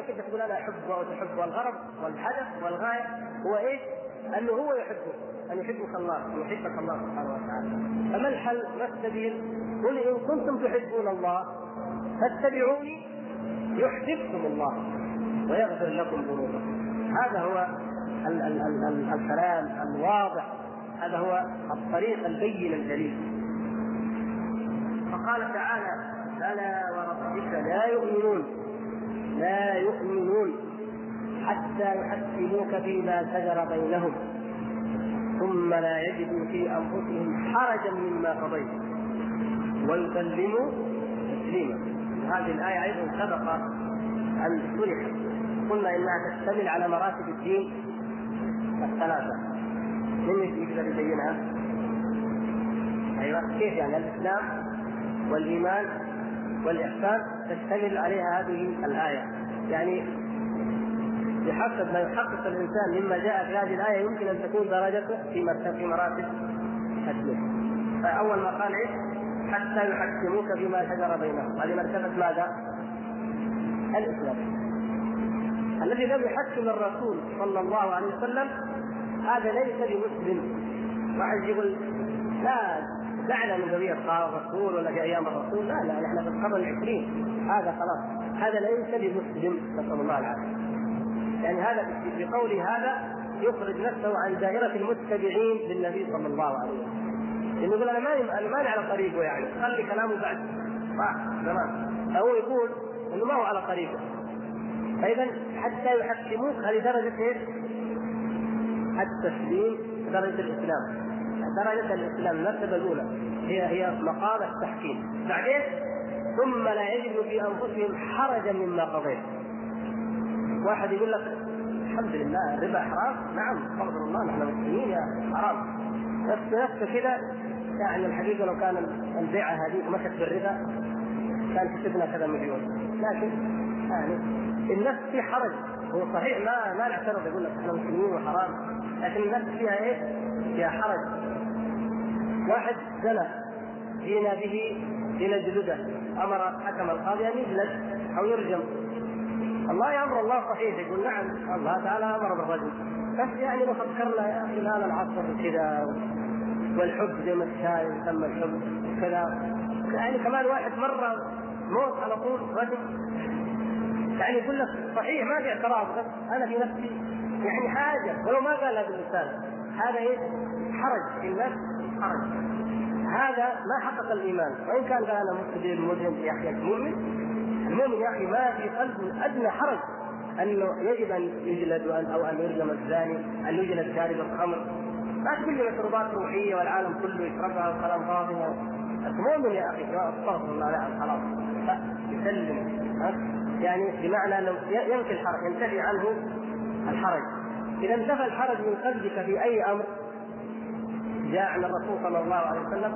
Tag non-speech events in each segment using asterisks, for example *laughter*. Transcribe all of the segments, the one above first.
انك انت تقول أنا احبه أو تحبه الغرض والهدف والغاية هو إيش؟ أنه هو يحبه أن يحبك الله أن يحبك الله سبحانه وتعالى فما الحل؟ ما السبيل؟ قل إن كنتم تحبون الله فاتبعوني يحببكم الله ويغفر لكم ذنوبكم هذا هو ال- ال- ال- الكلام الواضح هذا هو الطريق البين الجليل فقال تعالى فلا وربك لا يؤمنون لا يؤمنون حتى يحكموك فيما شجر بينهم ثم لا يجدوا في أنفسهم حرجا مما قضيت. ويسلموا تسليما. هذه الآية أيضا سبق أن شرحت. قلنا إنها تشتمل على مراتب الدين الثلاثة. من يقدر يبينها؟ أيوه كيف يعني؟ الإسلام والإيمان والإحسان؟ تشتمل عليها هذه الآية. يعني بحسب ما يحقق الإنسان مما جاء في هذه الآية يمكن أن تكون درجته في في مراتب الدين فاول ما قال إيش؟ حتى يحكموك فيما شجر بينهم. هذه مرتبة ماذا؟ الإسلام. الذي لم يحكم الرسول صلى الله عليه وسلم هذا ليس بمسلم. واحد يقول لا دعنا من ذرية الرسول ولا في أيام الرسول. لا لا نحن في القرن العشرين. هذا خلاص. هذا ليس بمسلم نسأل الله العافية. يعني هذا بقوله هذا يخرج نفسه عن دائرة المتبعين للنبي صلى الله عليه وسلم. لأنه يقول أنا ماني أنا ماني على طريقه يعني. خلي كلامه بعد. صح تمام. فهو يقول أنه ما هو على طريقه. فإذا حتى يحكموك هذه درجة إيش؟ التسليم درجة الإسلام. درجة الإسلام المرتبة الأولى. هي هي مقام التحكيم. بعدين ثم لا يجد في أنفسهم حرجا مما قضيت. واحد يقول لك الحمد لله الربا حرام؟ نعم استغفر الله نحن مسلمين يا حرام. بس نفسه كذا يعني الحقيقة لو كان البيعة هذه مشت بالربا كان كسبنا كذا مليون. لكن يعني النفس في حرج. هو صحيح ما ما نعترض يقول لك إحنا مسلمين وحرام. لكن النفس فيها إيه؟ فيها حرج. واحد زنى جينا به لنجلده أمر حكم القاضي أن يجلد أو يرجم. الله أمر الله صحيح يقول نعم الله تعالى أمر بالرجل بس يعني لو فكرنا يا أخي الآن العصر كذا والحب زي ما الشاي يسمى الحب كذا يعني كمان واحد مرة موت على طول رجل يعني يقول لك صحيح ما في اعتراض بس أنا في نفسي يعني حاجة. ولو ما قالها باللسان هذا إيه؟ حرج في النفس حرج. هذا ما حقق الإيمان. وإن كان أنا مسلم مذنب يا أخي المؤمن المؤمن يا أخي ما في قلبه أدنى حرج أنه يجب أن يجلد أو أن يرجم الزاني أن يجلد شارب الخمر. ما تقول لي مشروبات روحية والعالم كله يشربها وكلام فاضي. مؤمن يا أخي أستغفر الله لا خلاص يسلم. يعني بمعنى أنه ينفي الحرج ينتفي عنه الحرج. إذا انتفى الحرج من قلبك في أي أمر جاء عن الرسول صلى الله عليه وسلم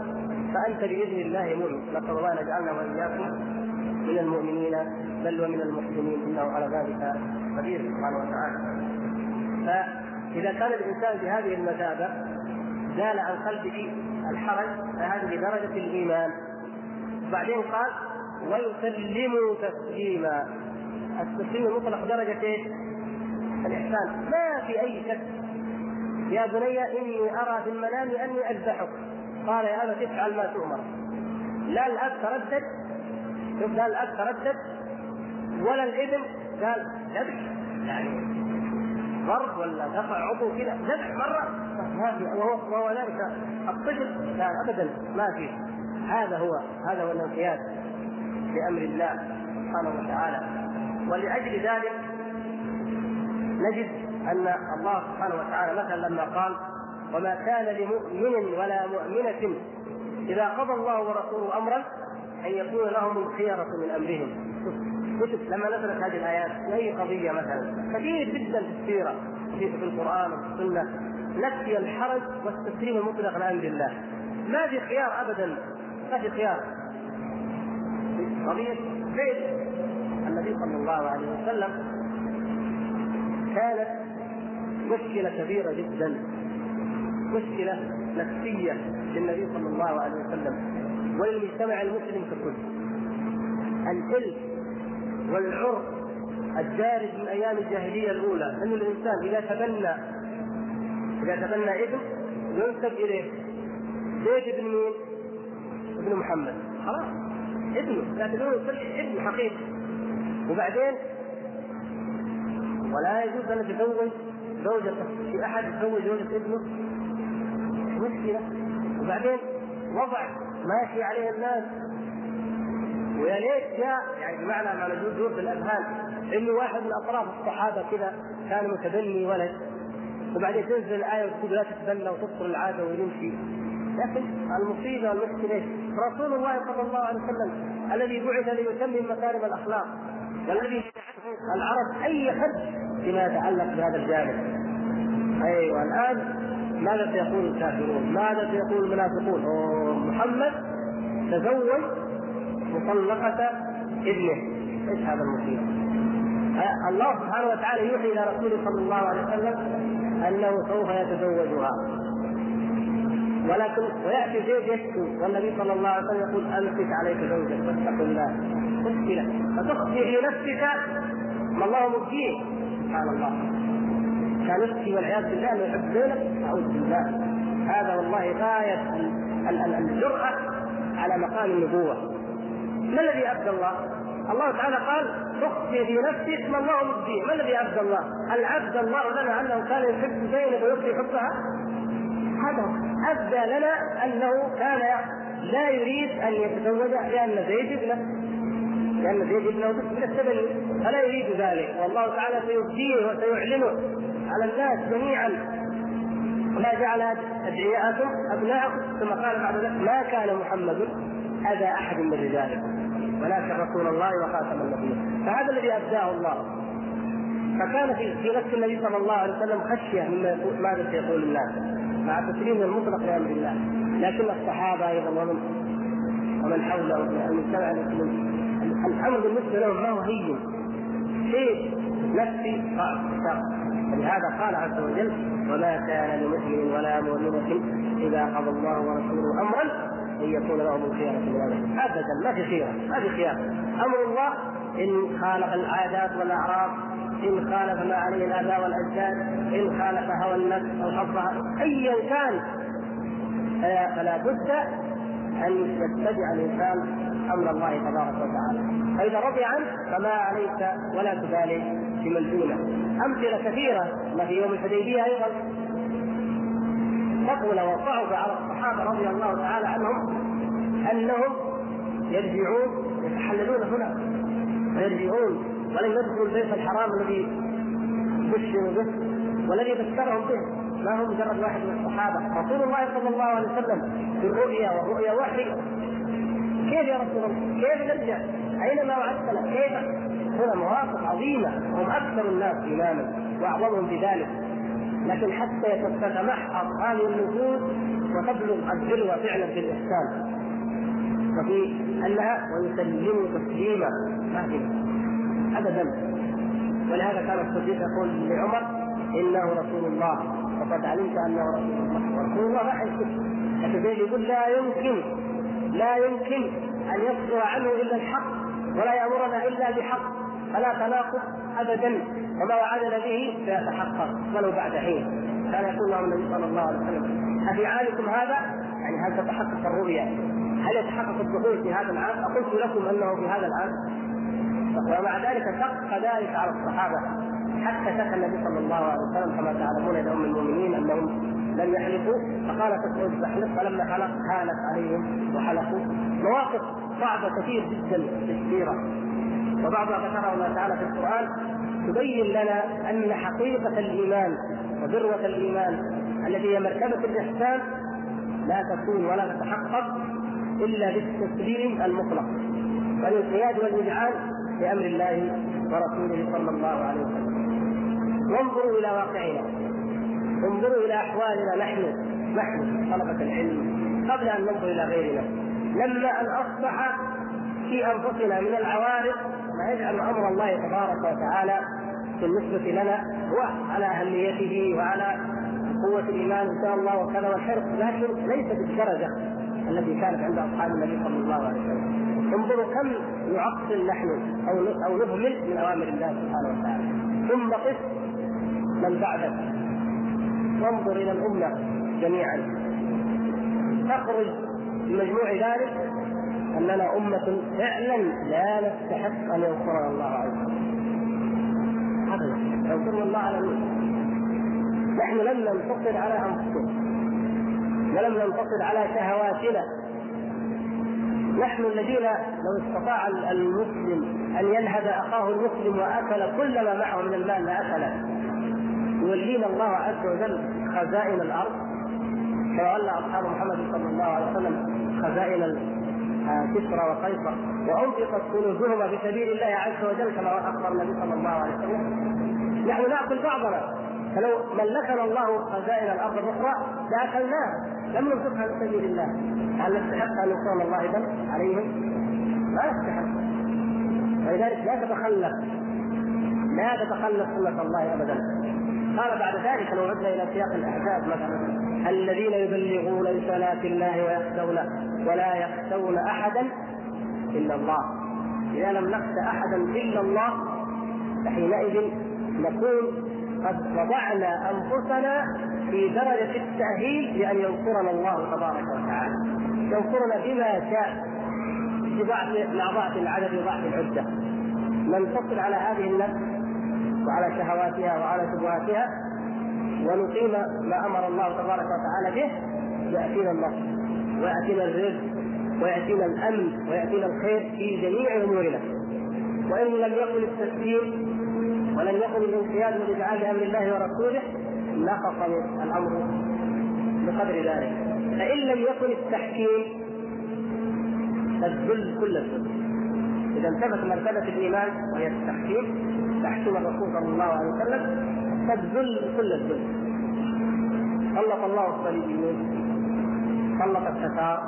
فأنت بإذن الله مؤمن نسال الله ان يجعلنا وإياكم من المؤمنين بل ومن المحسنين إنه على ذلك قدير سبحانه وتعالى. فإذا كان الإنسان بهذه المثابة زال عن قلبه الحرج فهذه درجة الإيمان. بعدين قال ويسلموا تسليما. التسليم المطلق درجة إيش؟ الإحسان. ما في أي شك يا بني إني أرى في المنام أني أذبحك. قال يا أبت افعل ما تؤمر. لا الأب تردد شوف لا الأب تردد ولا الإبن. قال ذبح. يعني ضرب ولا دفع عضو كذا ذبح مرة. ما في. وهو, وهو ذلك الطفل. لا ابدا ما في. هذا هو هذا هو الانقياد لأمر الله سبحانه وتعالى. ولأجل ذلك نجد أن الله سبحانه وتعالى مثلا لما قال وما كان لمؤمن ولا مؤمنة إذا قضى الله ورسوله أمرا أن يكون لهم الخيرة من أمرهم. كتب لما نزلت هذه الآيات في أي قضية مثلا كثير جدا في السيرة في, القرآن وفي السنة نفي الحرج والتسليم المطلق لأمر الله. ما في خيار أبدا ما في خيار. قضية زيد النبي صلى الله عليه وسلم كانت مشكلة كبيرة جدا مشكلة نفسية للنبي صلى الله عليه وسلم وللمجتمع المسلم ككل الإلف والعرف الدارج من أيام الجاهلية الأولى أن الإنسان إذا تبنى إذا تبنى ابن ينسب إليه زيد بن مين؟ ابن محمد. خلاص ابنه يعتبرونه ابن حقيقي. وبعدين؟ ولا يجوز أن يتزوج زوجة في أحد يتزوج زوجة ابنه؟ مشكلة. وبعدين وضع ماشي عليه الناس ويا ليت جاء يعني بمعنى ما نقول في الأذهان إنه واحد من أطراف الصحابة كذا كان متبني ولد. وبعدين تنزل الآية وتقول لا تتبنى وتبطل العادة ويمشي. لكن المصيبة والمشكلة رسول الله صلى الله عليه وسلم الذي بعث ليتمم مكارم الأخلاق والذي العرب أي خد فيما يتعلق بهذا الجانب. أيوه الآن ماذا سيقول الكافرون؟ ماذا سيقول المنافقون؟ محمد تزوج مطلقة ابنه إيش هذا المصيبة؟ الله سبحانه وتعالى يوحي إلى رسوله صلى الله عليه وسلم أنه سوف يتزوجها ولكن ويأتي زيد يشكو والنبي صلى الله عليه وسلم يقول أمسك عليك زوجك واتق الله مشكلة فتخفي في نفسك ما الله مبديه سبحان الله كان يخفي والعياذ بالله انه يحب زينب أعوذ بالله هذا والله غاية الجرأة على مقام النبوة ما الذي أبدى الله؟ الله تعالى قال تخفي في ما الله مبديه، ما الذي أبدى الله؟ هل أبدى الله لنا أنه كان يحب زينب ويخفي حبها؟ هذا أبدى لنا أنه كان لا يريد أن يتزوج لأن زيد ابنه لأن زيد ابنه من التبني فلا يريد ذلك والله تعالى سيبديه وسيعلنه على الناس جميعا. ما جعل ادعياءكم ابناءكم ثم قال بعد ذلك ما كان محمد اذى أحد من رجالكم ولكن رسول الله وخاتم النبيين. فهذا الذي أبداه الله. فكان في في نفس النبي صلى الله عليه وسلم خشية مما يقول ماذا سيقول الناس مع تسليم المطلق لأمر الله. لكن الصحابة أيضا ومن ومن حوله المجتمع المسلم. الامر بالنسبة لهم ما هو هين. شيء نفسي ولهذا قال عز وجل وما كان لمؤمن ولا مؤمنة إذا قضى الله ورسوله أمرا أن يكون لهم الخيرة من أمرهم أبدا ما في خيرة ما في خيار. أمر الله إن خالف العادات والأعراض إن خالف ما عليه الآباء والأجداد إن خالف هوى النفس أو حظها أيا كان فلا بد أن يتبع الإنسان أمر الله تبارك وتعالى. فإذا رضي عنه فما عليك ولا تبالي. دونه أمثلة كثيرة ما في يوم الحديبية أيضا ثقل وصعب على الصحابة رضي الله تعالى عنهم أنهم يرجعون يتحللون هنا ويرجعون ولم يدخلوا البيت الحرام الذي بشروا به والذي ذكرهم به ما هو مجرد واحد من الصحابة رسول الله صلى الله عليه وسلم في الرؤيا والرؤيا وحي كيف يا رسول الله؟ كيف نرجع؟ اين ما وعدتنا؟ كيف؟ هنا مواقف عظيمة هم أكثر الناس إيمانا وأعظمهم بذلك لكن حتى تتمحض هذه النفوس وتبلغ الذروه فعلا في الإحسان. وفي أنها ويسلموا تسليما. ما في ابدا. ولهذا كان الصديق يقول لعمر إنه رسول الله. وقد علمت أنه رسول الله. ورسول الله ما حيكون لكن يقول لا يمكن لا يمكن أن يصدر عنه إلا الحق ولا يأمرنا إلا بحق. فلا تناقض ابدا وما وعدنا به سيتحقق ولو بعد حين. كان يقول لهم النبي صلى الله عليه وسلم افي عامكم هذا؟ يعني هل تتحقق الرؤيا؟ هل يتحقق الدخول في هذا العام؟ أقلت لكم أنه في هذا العام. ومع ذلك شق ذلك على الصحابة. حتى شكى النبي صلى الله عليه وسلم كما تعلمون إلى أم المؤمنين أنهم لم يحلفوا. فقالت تسعود تحلف فلما حلق هانت عليهم وحلقوا مواقف صعبة كثير جدا في السيرة وبعضها ذكره الله تعالى في القرآن تبين لنا أن حقيقة الإيمان وذروة الإيمان التي هي مرتبة الإحسان لا تكون ولا تتحقق إلا بالتسليم المطلق والانقياد والاذعان لامر الله ورسوله صلى الله عليه وسلم. وانظروا إلى واقعنا. انظروا إلى أحوالنا نحن. نحن طلبة العلم. قبل أن ننظر إلى غيرنا. لما أن أصبح في أنفسنا من العوارض ما يجعل أمر الله تبارك وتعالى بالنسبة لنا هو على أهميته وعلى قوة الإيمان إن شاء الله وكذا والحرص لكن ليس بالدرجة التي كانت عند أصحاب النبي صلى الله عليه وسلم. انظروا كم نعطل نحن أو أو نهمل من أوامر الله سبحانه وتعالى. ثم قف من بعدك. وانظر إلى الأمة جميعا. تخرج من مجموع ذلك أننا أمة فعلا لا نستحق أن ينصرنا الله عز وجل. أبدا. ينصرنا الله على المسلمين نحن لم ننتصر على أنفسنا. ولم ننتصر على شهواتنا. نحن الذين لو استطاع المسلم أن ينهب أخاه المسلم وأكل كل ما معه من المال لاكله يولينا الله عز وجل خزائن الأرض. كما ولى أصحاب محمد صلى الله عليه وسلم خزائن كسرى وقيصر وأنفقت كنوزهما في سبيل الله عز وجل كما أخبر النبي صلى الله عليه وسلم. نحن نأكل بعضنا فلو ملكنا الله خزائن الأرض الأخرى لأكلناها. لم ننفقها في سبيل الله. هل نستحق أن يكون الله اذا عليهم؟ ما نستحق ولذلك لا تتخلف. لا تتخلف سنة الله ابدا. قال بعد ذلك لو عدنا إلى سياق الأحزاب مثلا الذين يبلغون رسالات الله ويخشون ولا يخشون أحدا إلا الله. إذا لم نخش أحدا إلا الله فحينئذ نكون قد وضعنا أنفسنا في درجة التأهيل لأن ينصرنا الله تبارك وتعالى. ينصرنا بما شاء بضعف مع ضعف العدد وضعف العدة. ننتصر على هذه النفس وعلى شهواتها وعلى شبهاتها ونقيم ما أمر الله تبارك وتعالى به يأتينا النصر ويأتينا الرزق ويأتينا الأمن ويأتينا الخير في جميع أمورنا. وإن لم يكن التسليم ولم يكن الانقياد والاذعان لامر الله ورسوله نقص الأمر بقدر ذلك. فإن لم يكن التحكيم فالذل كل الذل. إذا انتفت مرتبة الإيمان وهي التحكيم تحكيم الرسول صلى الله عليه وسلم فالذل كل الذل. طلق الله الصليبيين طلق التتار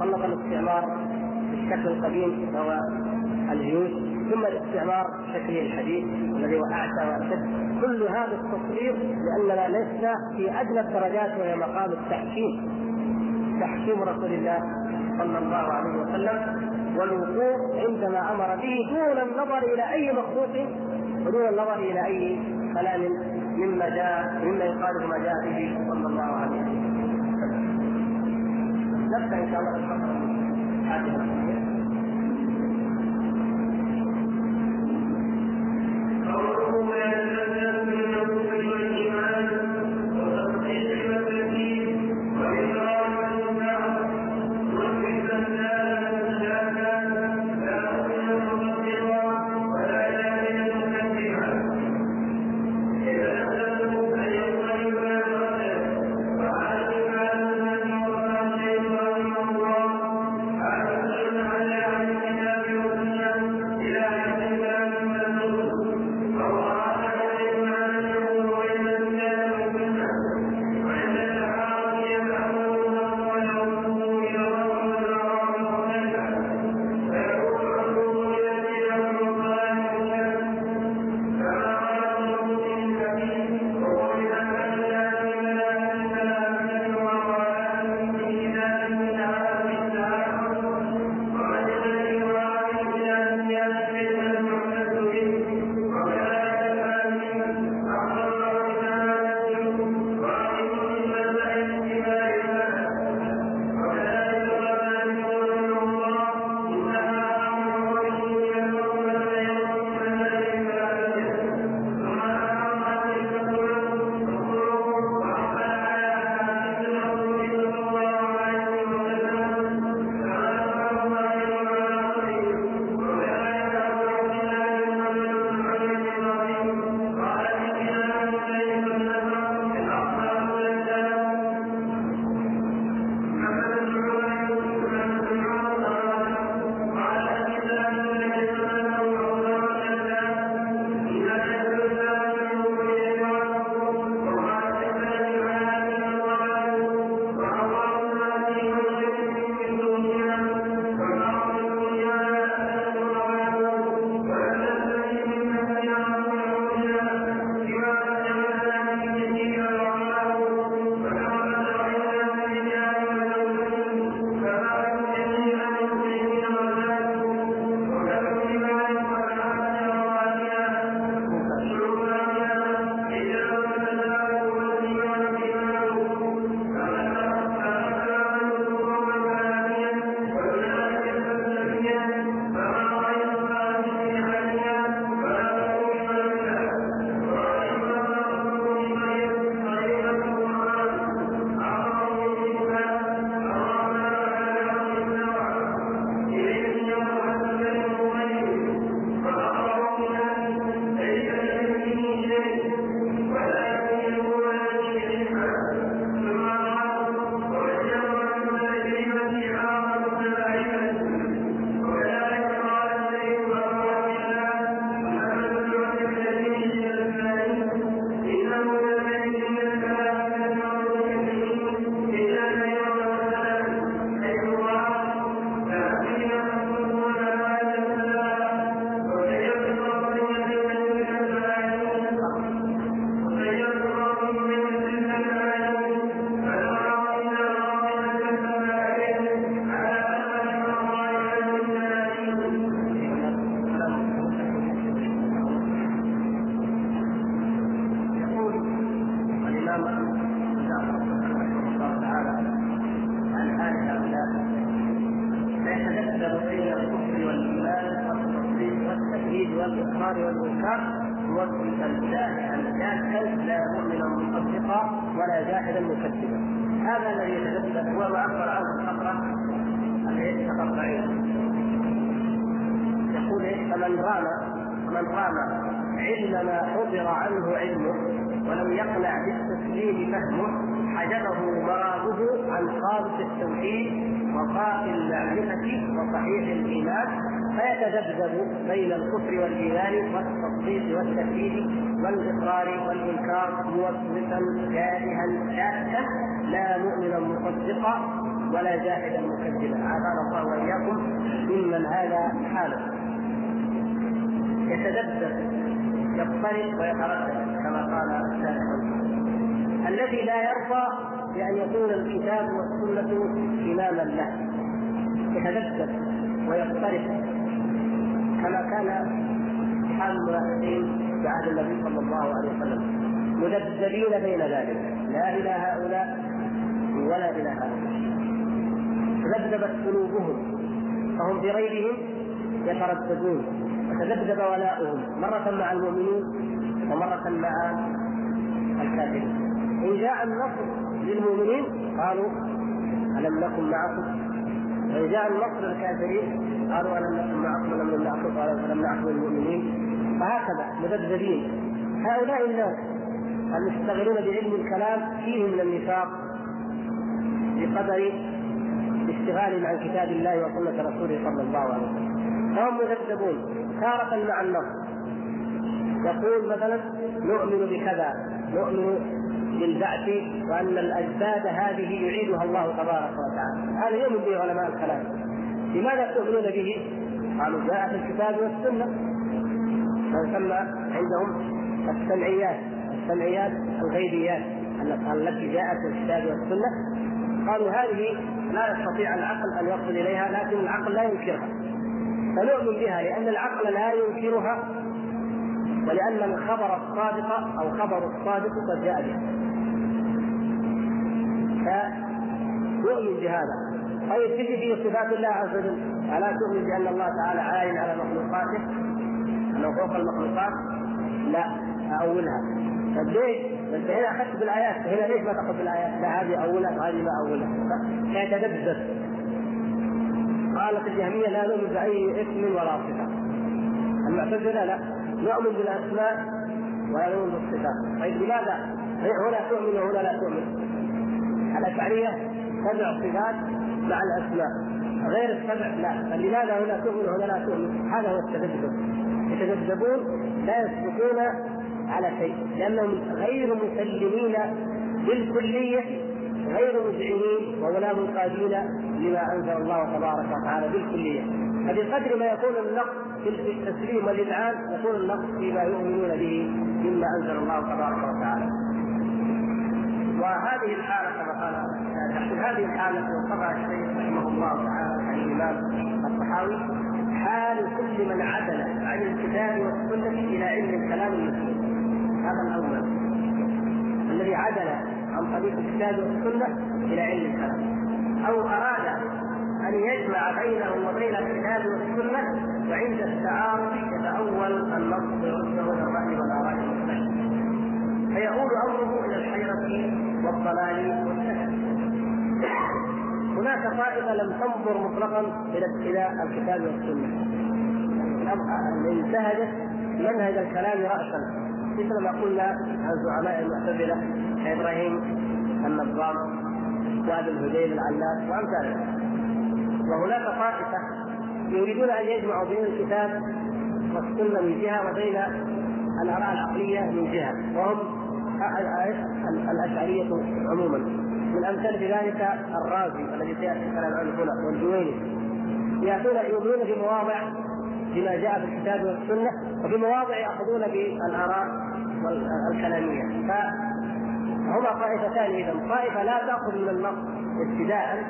طلق الاستعمار بالشكل القديم وهو الجيوش ثم الاستعمار بشكله الحديث الذي هو اعتى وأشد. كل هذا التصوير لأننا لسنا في أدنى الدرجات وهي مقام التحكيم. تحكيم رسول الله صلى الله عليه وسلم والوقوف عندما أمر به دون النظر إلى أي مخلوق ودون النظر إلى أي كلام مما جاء مما يخالف ما جاء به صلى الله عليه وسلم. نبدأ إن شاء الله بالفقره هذه فيتذكر بين الكفر والايمان والتصديق والتكذيب والاقرار والانكار يوكل الجاهل الجاهل لا مؤمنا مصدقا ولا جاهلا مكذبا هذا الذي يتذكر هو ما عبر عنه الخطره التي تقطعين يقول إيه، فمن رام من رام علم ما حضر عنه علمه ولم يقنع بالسنه بالتسليم فهمه حجبه مرامه عن خالص التوحيد وصافي المعرفة وصحيح الإيمان فيتذبذب بين الكفر والإيمان والتصديق والتكذيب والإقرار والإنكار موسوسا كارها شاكا لا مؤمنا مصدقا ولا جاحدا مكذبا. عافانا الله وإياكم. ممن هذا حالة. يتذبذب يضطرب ويتردد كما قال الشارع الذي لا يرضى بأن يكون الكتاب والسنة إماما له. يتذبذب ويضطرب كما كان حال المنافقين في عهد النبي صلى الله عليه وسلم. مذبذبين بين ذلك. لا إلى هؤلاء ولا إلى هؤلاء. تذبذبت قلوبهم فهم بريبهم يترددون. وتذبذب ولاؤهم مرة مع المؤمنين ومرة مع الكافرين. إن جاء النصر للمؤمنين قالوا ألم نكن معكم؟ وإن جاء النصر للكافرين قالوا ألم نكن معكم؟ ولم نمنعكم قالوا فلم نعكم المؤمنين فهكذا مذبذبين. هؤلاء الناس المشتغلون بعلم الكلام فيهم من النفاق بقدر اشتغالهم عن كتاب الله وسنة رسوله صلى الله عليه وسلم. فهم مذبذبون. تارة مع النصر. يقول مثلا نؤمن بكذا نؤمن بالبعث وأن الأجساد هذه يعيدها الله تبارك وتعالى. هذا يؤمن به علماء الكلام. لماذا تؤمنون به؟ قالوا جاء في الكتاب والسنة. ما يسمى عندهم السمعيات السمعيات الغيبيات التي جاءت في الكتاب والسنة. قالوا هذه لا يستطيع العقل أن يصل إليها لكن العقل لا ينكرها. فنؤمن بها لأن العقل لا ينكرها ولأن الخبر الصادق أو خبر الصادق قد جاء بها فيؤمن بهذا طيب تجي في صفات الله عز وجل. ألا تؤمن بأن الله تعالى عال على مخلوقاته؟ أنه فوق المخلوقات؟ لا أولها. طيب ليش؟ انت هنا أخذت بالآيات. هنا ليش ما تأخذ بالآيات؟ لا هذه أولها وهذه ما أولها. فيتدبس قالت الجهميه لا نؤمن بأي اسم ولا صفة. المعتزلة لا. نؤمن بالأسماء ولا نؤمن بالصفات. طيب لماذا؟ هنا تؤمن وهنا لا تؤمن. الأشعرية سبع صفات مع الأسماء. غير السبع لا فلماذا هنا تؤمن وهنا لا تؤمن؟ هذا هو التذبذب يتذبذبون لا يسبقون على شيء لأنهم غير مسلمين بالكلية غير مذعنين ولا منقادين لما أنزل الله تبارك وتعالى بالكلية. فبقدر ما يكون النقص في التسليم والإذعان يكون النقص فيما يؤمنون به مما أنزل الله تبارك وتعالى. وهذه الحالة كما قال هذه الحالة وصفها الشيخ رحمه الله تعالى عن الإمام الصحاوي حال كل من عدل عن الكتاب والسنة إلى علم الكلام المسلم. هذا الأول. الذي عدل عن طريق الكتاب والسنة إلى علم الكلام. أو أراد أن يجمع بينه وبين الكتاب والسنة وعند التعارض يتأول النص ويرده إلى الرأي والآراء المختلفة فيعود أمره إلى الحيرة والضلال والسهل هناك طائفه لم تنظر مطلقا إلى إلى الكتاب والسنة. انتهجت منهج الكلام راسا. مثل ما قلنا عن زعماء المعتزلة كإبراهيم النظام وابن الهذيل العلاس وامثاله وهناك طائفه يريدون أن يجمعوا بين الكتاب والسنة من جهة وبين الآراء العقلية من جهة. وهم الأشعرية عموما. من أمثال ذلك الرازي الذي سيأتي الكلام عنه هنا والجويني. ياتون يؤمنون في مواضع بما جاء في الكتاب والسنة وفي مواضع يأخذون بالآراء الكلاميه فهما طائفتان إذا. طائفة لا تأخذ من النص ابتداء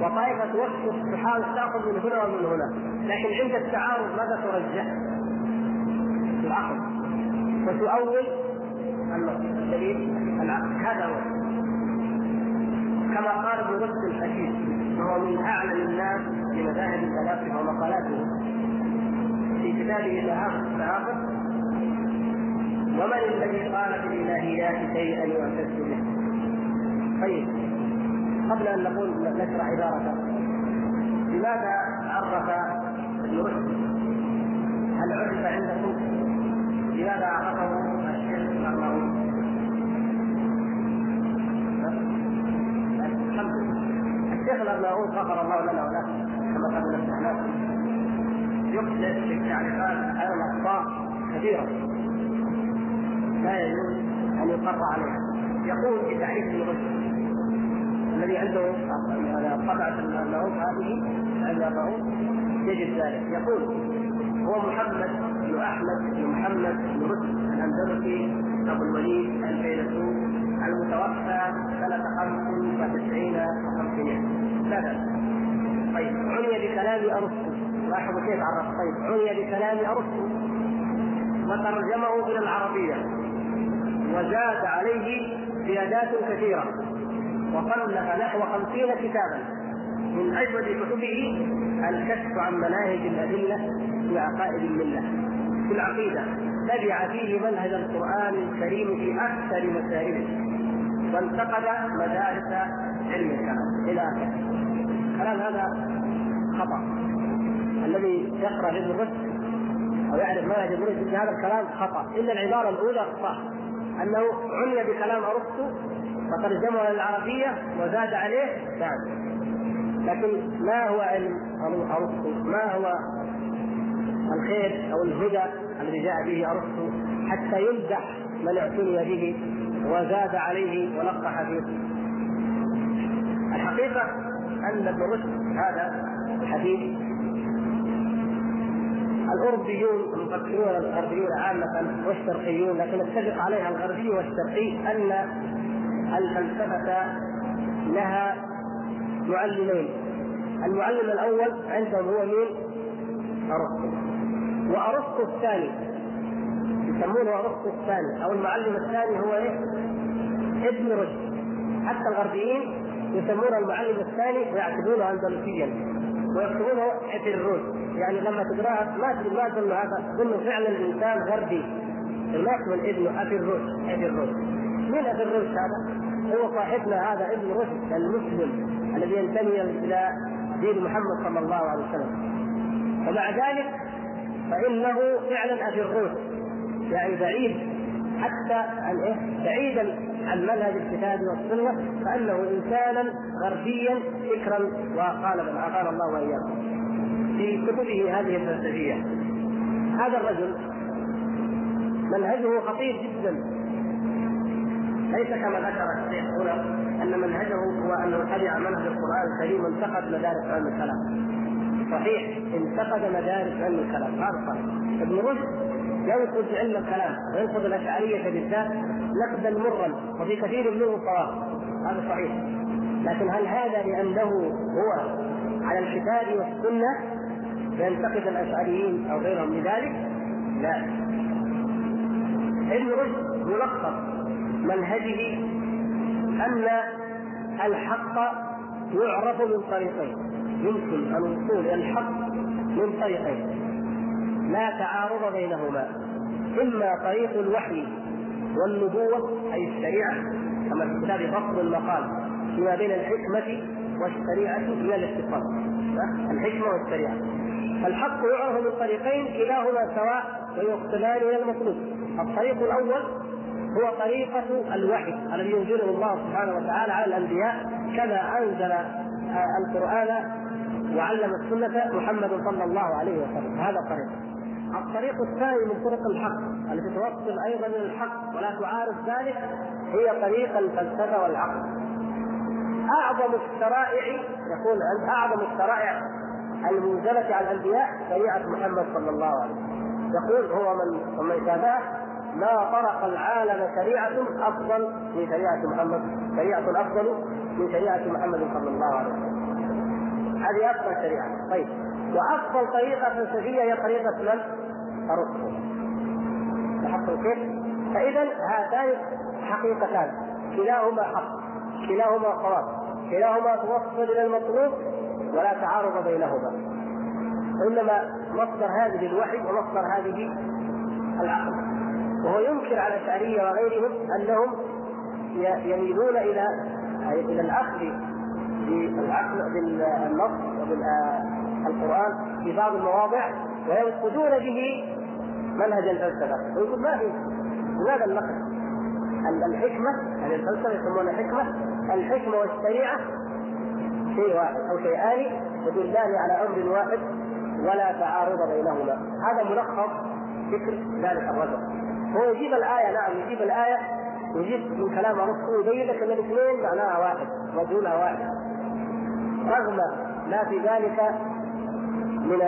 وطائفة توفق تحاول تأخذ من هنا ومن هنا. لكن عند التعارض ماذا ترجح؟ العقل وتؤول العقل هذا هو. كما قال ابن رشد الحكيم وهو من أعلم الناس بمذاهب الفلاسفة ومقالاته في كتابه التعاقد الذي قال في الإلهيات شيئا يعتز به؟ طيب قبل أن نقول نشرح عبارته لماذا عرف ابن رشد هل عرف عندكم؟ لماذا عرفه؟ الشيخ الارناؤوط غفر الله لنا وله كما قد نبهناه يكثر في التعريفات على الأخطاء كثيرة. لا يجوز أن يقر عليها. يقول في تعريف رشد الذي عنده طبعة النعوم هذه الرؤوس يجد ذلك. يقول هو محمد بن أحمد بن محمد بن رشد الأندلسي ابو الوليد الفيلسوف المتوفى سنة 95 و500 ماذا؟ طيب عني بكلام أرسطو. لاحظوا كيف عرف؟ طيب عني بكلام أرسطو. وترجمه إلى العربية. وزاد عليه زيادات كثيرة. وصنف نحو خمسين كتابا. من أجود كتبه الكشف عن مناهج الأدلة في عقائد الملة. في العقيدة. تبع فيه منهج القرآن الكريم في أكثر مسائله وانتقد مدارس علم الكلام إلى آخره. الكلام هذا خطأ. الذي يقرأ ابن رشد أو يعرف منهج ابن رشد هذا الكلام خطأ. الا العبارة الأولى صح. أنه عني بكلام أرسطو وترجمه للعربية وزاد عليه نعم لكن ما هو علم أرسطو؟ ما هو الخير أو الهدى الذي جاء به أرسطو حتى يمدح من اعتني به وزاد عليه ولقح فيه الحقيقة أن ابن رشد هذا الحديث الأوروبيون المفكرون الغربيون عامة والشرقيون لكن اتفق عليها الغربي والشرقي أن الفلسفة لها معلمين. المعلم الأول عندهم هو مين؟ أرسطو. وأرسطو الثاني. يسمونه أرسطو الثاني. أو المعلم الثاني هو إيه؟ ابن رشد. حتى الغربيين يسمون المعلم الثاني ويعتبرونه أندلسيا. ويكتبونه ابن يعني لما تقرأها ما تدري ما تظن هذا. تظن فعلا الإنسان غربي. ما يكتب ابنه أبي الرشد. ابي الرشد من ابن رشد هذا؟ هو صاحبنا هذا ابن رشد المسلم الذي ينتمي إلى دين محمد صلى الله عليه وسلم. ومع ذلك فإنه فعلا الرشد يعني بعيد حتى عن إيه؟ بعيدا عن منهج الكتاب والسنة فإنه انسانا غربيا فكرا وقالبا عافانا الله وإياكم في كتبه هذه الفلسفيه هذا الرجل منهجه خطير جدا ليس كما ذكر الشيخ هنا أن منهجه هو أنه تبع منهج القرآن الكريم وانتقد مدارس علم الكلام. صحيح انتقد مدارس علم الكلام هذا صحيح. ابن رشد ينقد علم الكلام وينقد الأشعرية بالذات نقدا مرا وفي كثير منه صواب هذا صحيح. لكن هل هذا لأنه هو على الكتاب والسنة ينتقد الأشعريين أو غيرهم لذلك؟ لا. ابن رشد ملخص منهجه أن الحق يعرف من طريقين يمكن الوصول إلى الحق من طريقين لا تعارض بينهما إما طريق الوحي والنبوة أي الشريعة كما في كتاب فصل المقال فيما بين الحكمة والشريعة من الاتصال الحكمة والشريعة. الحق يعرف من طريقين كلاهما سواء ويقتلان إلى المطلوب. الطريق الأول هو طريقة الوحي الذي ينزله الله سبحانه وتعالى على الأنبياء كما أنزل القرآن وعلم السنة محمد صلى الله عليه وسلم. هذا طريق الطريق الثاني من طرق الحق التي توصل أيضا إلى الحق ولا تعارض ذلك هي طريق الفلسفة والعقل. أعظم الشرائع يقول أعظم الشرائع المنزلة على الأنبياء؟ شريعة محمد صلى الله عليه وسلم. يقول هو من ومن شابهه ما طرق العالم شريعة أفضل من شريعة محمد شريعة أفضل من شريعة محمد صلى الله عليه وسلم. هذه أفضل شريعة. طيب. وأفضل طريقة فلسفية هي طريقة من؟ أرسطو. لاحظتم كيف؟ فإذا هاتان حقيقتان. كلاهما حق. كلاهما صواب كلاهما توصل إلى المطلوب ولا تعارض بينهما. وإنما مصدر هذه الوحي ومصدر هذه العقل. وهو وينكر على الأشعرية وغيرهم أنهم يميلون إلى إلى الأخذ بالعقل بالنص وبالقرآن في بعض المواضع وينقذون به منهج الفلسفة. ويقول ما في لماذا النقد؟ الحكمة يعني الفلسفة يسمونها حكمة الحكمة والشريعة شيء واحد أو شيئان يدلان على أمر واحد ولا تعارض بينهما. هذا ملخص فكر ذلك الرجل. هو يجيب الآية نعم يجيب الآية يجيب من كلام ربه ويبين لك ان الاثنين معناها واحد مدلولها واحد. رغم ما في ذلك من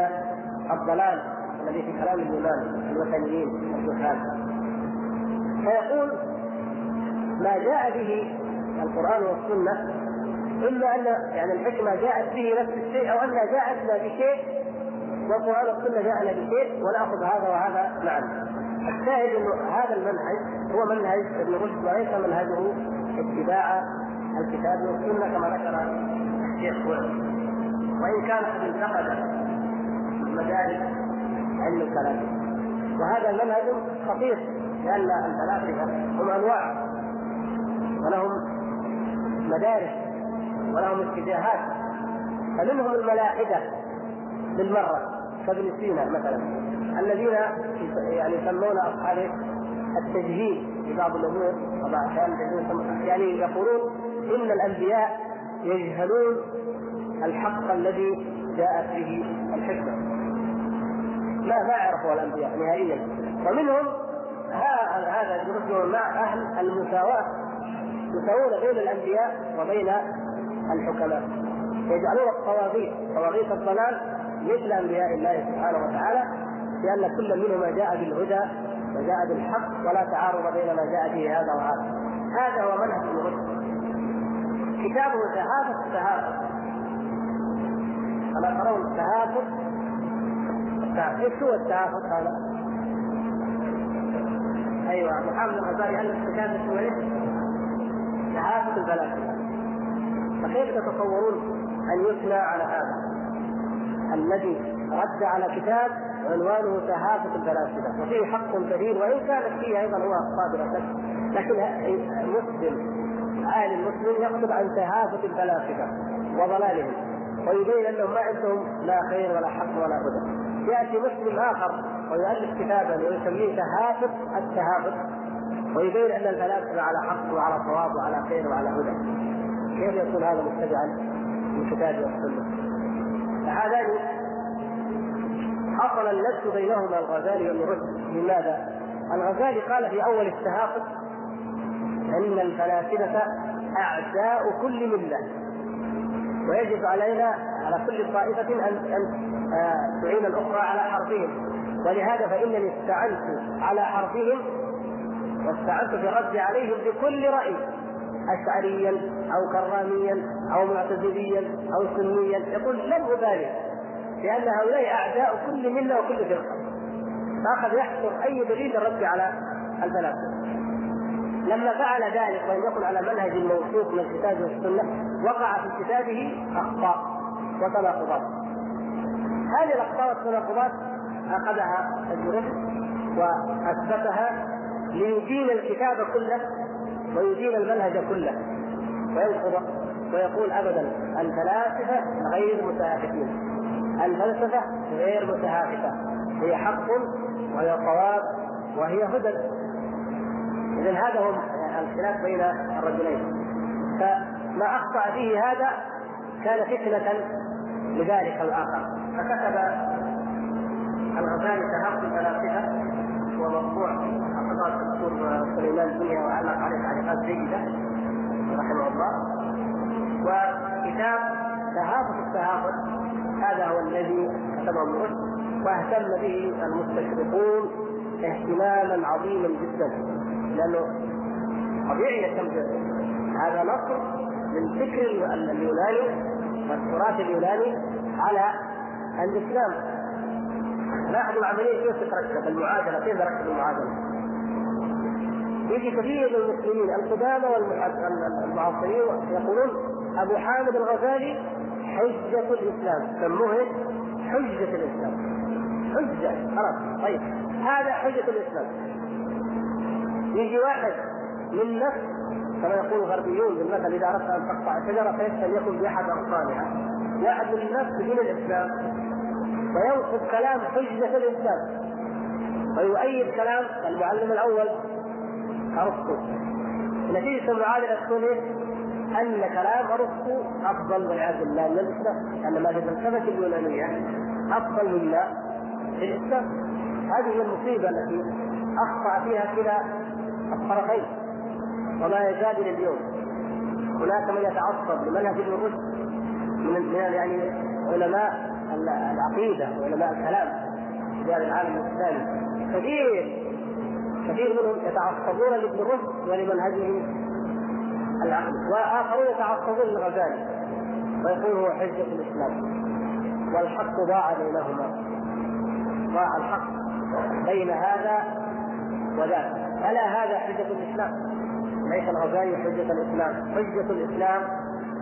الضلال الذي في كلام الإيمان الوثنيين الجهال فيقول ما جاء به القرآن والسنة إما أن يعني الحكمة جاءت به نفس الشيء أو أنها جاءتنا بشيء والقرآن والسنة جاءنا بشيء ونأخذ هذا وهذا معا الشاهد إنه هذا المنهج هو منهج ابن رشد وليس منهجه اتباع الكتاب والسنة كما ذكر الشيخ وإن كان قد انتقد مدارس علم الكلام. وهذا منهج خطير لأن الفلاسفة هم أنواع ولهم مدارس ولهم اتجاهات. فمنهم الملاحده بالمرة كابن سينا مثلا الذين يعني يسمون أصحاب التجهيل في بعض الأمور يعني يقولون إن الأنبياء يجهلون الحق الذي جاءت به الحكمة. ما ما عرفوا الأنبياء نهائيا. ومنهم هذا يدرسون مع أهل المساواة يساوون بين الأنبياء وبين الحكماء. يجعلون الطواغيت طواغيت الضلال مثل أنبياء الله سبحانه وتعالى لأن كل منهما جاء بالهدى وجاء بالحق ولا تعارض بين ما جاء به هذا وهذا. هذا هو منهج الرشد كتابه تهافت التهافت ألا ترون التهافت إيش هو التهافت هذا؟ أيوه محمد الغزالي الف كتاب اسمه إيش؟ تهافت الفلاسفه فكيف تتصورون أن يثنى على هذا؟ الذي رد على كتاب عنوانه تهافت الفلاسفه وفيه حق كبير وإن كانت فيه أيضا هو اخطاء لكن المسلم عالم المسلم يكتب عن تهافت الفلاسفة وضلالهم ويبين أنهم ما عندهم لا خير ولا حق ولا هدى. يأتي مسلم آخر ويؤلف كتابا ويسميه تهافت التهافت ويبين أن الفلاسفة على حق وعلى صواب وعلى خير وعلى هدى. كيف يكون هذا متبعا للكتاب والسنة فهذان حصل اللبس بينهما الغزالي وابن رشد لماذا؟ الغزالي قال في أول التهافت أن الفلاسفة اعداء كل ملة. ويجب علينا على كل طائفة ان أن آه، تعين الأخرى على حرفهم. ولهذا فإنني استعنت على حرفهم واستعنت في الرد عليهم بكل رأي اشعريا أو كراميا أو معتزليا أو سنيا. يقول لم ابالي لأن هؤلاء اعداء كل ملة وكل فرقة. فأخذ يحصر أي دليل للرد على الفلاسفة. لما فعل ذلك وان يكن على منهج الموثوق من الكتاب والسنة وقع في كتابه أخطاء وتناقضات. هذه الأخطاء والتناقضات أخذها ابن وأثبتها ليدين الكتاب كله ويدين المنهج كله. وينقض ويقول ابدا الفلاسفة غير متهافتين. الفلسفة غير متهافتة. هي حق وهي صواب وهي هدى. اذا هذا هو الخلاف بين الرجلين. فما أخطأ فيه هذا كان فتنة لذلك الآخر. فكتب الغزالي تهافت الفلاسفه ومطبوع حفظات الدكتور سليمان الدنيا وعلق عليه تعليقات جيدة رحمه الله. وكتاب تهافت التهافت هذا هو الذي كتبه ابن رشد واهتم به المستشرقون اهتماما عظيما جدا. لأنه طبيعي يهتم هذا نصر من فكر اليوناني والتراث اليوناني على الإسلام. لاحظوا العملية كيف تتركب المعادله كيف ركب المعادلة؟ يجي كثير من المسلمين القدامى والمعاصرين يقولون أبو حامد الغزالي حجة الإسلام. سموه حجة الإسلام. حجة. خلاص طيب. هذا حجة الإسلام. يجي واحد من نفس كما يقول الغربيون بالمثل إذا أردت أن تقطع شجره فيسال يكن بأحد اغصانها واحد من نفس دين الإسلام وينقض كلام حجة الاسلام ويؤيد كلام المعلم الأول أرسطو نتيجة المعادله تكون؟ أن كلام أرسطو أفضل والعياذ بالله من الإسلام ان ما في الفلسفه اليونانية أفضل مما في الإسلام هذه هي المصيبة التي أخطأ فيها كلا الطرفين وما يزال إلى اليوم. هناك من يتعصب لمنهج ابن رشد من من يعني علماء العقيدة وعلماء الكلام في هذا العالم الإسلامي. كثير كثير منهم يتعصبون لابن رشد ولمنهجه العقل وآخرون يتعصبون للغزالي. ويقول هو حجه الإسلام. والحق ضاع بينهما. ضاع الحق بين هذا وذاك. ألا هذا حجة الإسلام؟ ليس الغزالي حجة الإسلام. حجة الإسلام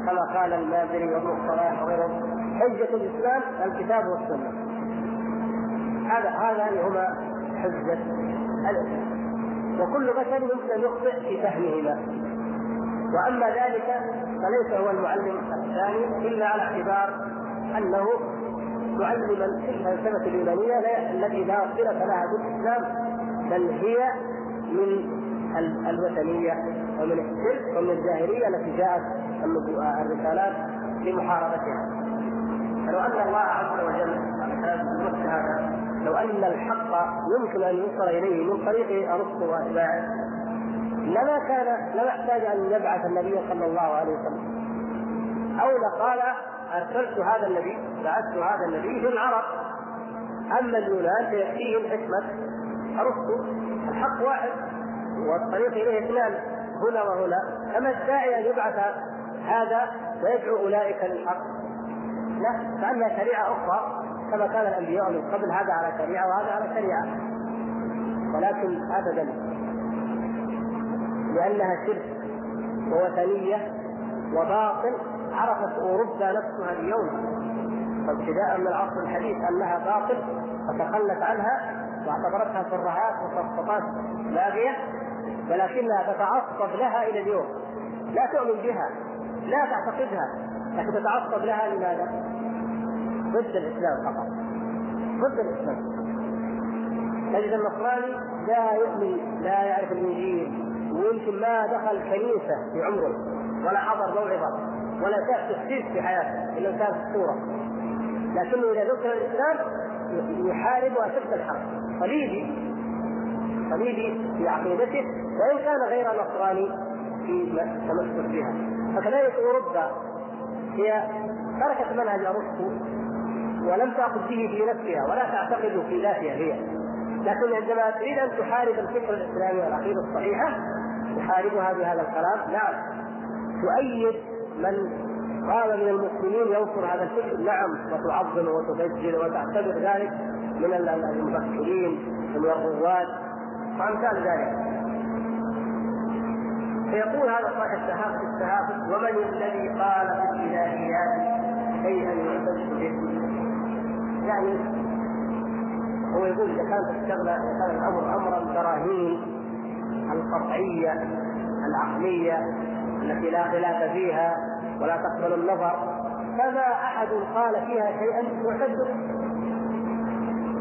كما قال المازري وابن الصلاح وغيرهم حجة الإسلام الكتاب والسنة. هذا هذان هما حجة الإسلام. وكل بشر يمكن أن يخطئ في فهمهما. وأما ذلك فليس هو المعلم الثاني إلا على اعتبار أنه معلما في الفلسفة اليونانية التي لا صلة لها بالإسلام بل هي من الوثنية ومن الشرك ومن الجاهلية التي جاءت الرسالات لمحاربتها. فلو أن الله عز وجل هذا لو أن الحق يمكن أن يوصل إليه من طريق ارسطو واتباعه لما كان لما احتاج أن يبعث النبي صلى الله عليه وسلم. أو لقال أرسلت هذا النبي بعثت هذا النبي في العرب. أما اليونان فيكفيهم حكمة ارسطو الحق واحد والطريق إليه اثنان هنا وهنا. أما الداعي أن يبعث هذا ويدعو أولئك للحق. لا كأنها شريعة أخرى كما كان الأنبياء من قبل هذا على شريعة وهذا على شريعة. ولكن ابدا لأنها شرك ووثنية وباطل عرفت أوروبا نفسها اليوم. فابتداء من العصر الحديث أنها باطل فتخلت عنها واعتبرتها شرهات وسقطات باغية ولكنها تتعصب لها إلى اليوم. لا تؤمن بها لا تعتقدها لكن تتعصب لها لماذا؟ ضد الإسلام فقط. ضد الإسلام. تجد النصراني لا يؤمن لا يعرف الإنجيل ويمكن ما دخل كنيسة في عمره ولا حضر موعظة ولا شاف تفسير في حياته إلا كان في الصورة لكنه إذا ذكر الإسلام يحارب اشد الحرب. صليبي صليبي في عقيدته وان كان غير نصراني في التمسك بها. فكذلك أوروبا هي تركت منهج ارسطو ولم تأخذ به في نفسها ولا تعتقد في ذاتها هي. لكن عندما تريد أن تحارب الفكر الإسلامي والعقيده الصحيحة تحاربها بهذا الكلام. نعم. تؤيد من قام من المسلمين ينصر هذا الفكر. نعم. وتعظم وتبجل وتعتبر ذلك. من المفكرين ومن الرواد وامثال ذلك. فيقول هذا صاحب التهافت التهافت ومن الذي قال في الإلهيات شيئا يعتز به؟ يعني هو يقول إذا كانت الشغله إذا كان الأمر امرا براهين القطعية العقلية التي لا خلاف فيها ولا تقبل النظر فما أحد قال فيها شيئا يعتد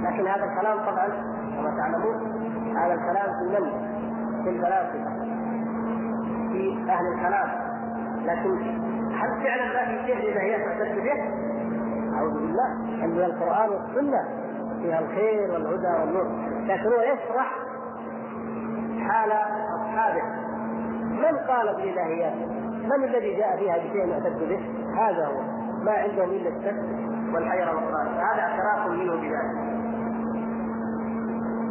لكن هذا الكلام طبعا كما تعلمون هذا الكلام في من؟ في الفلاسفة في أهل الكلام لكن هل فعلا ما في شيء إذا هي تعتد به؟ أعوذ بالله أن القرآن والسنة فيها الخير والهدى والنور لكن هو يشرح حال أصحابه من قال بالالهيات؟ من الذي جاء فيها بشيء يعتد به؟ هذا هو ما عندهم إلا الشك والحيرة والقلق هذا اعتراف منه بذلك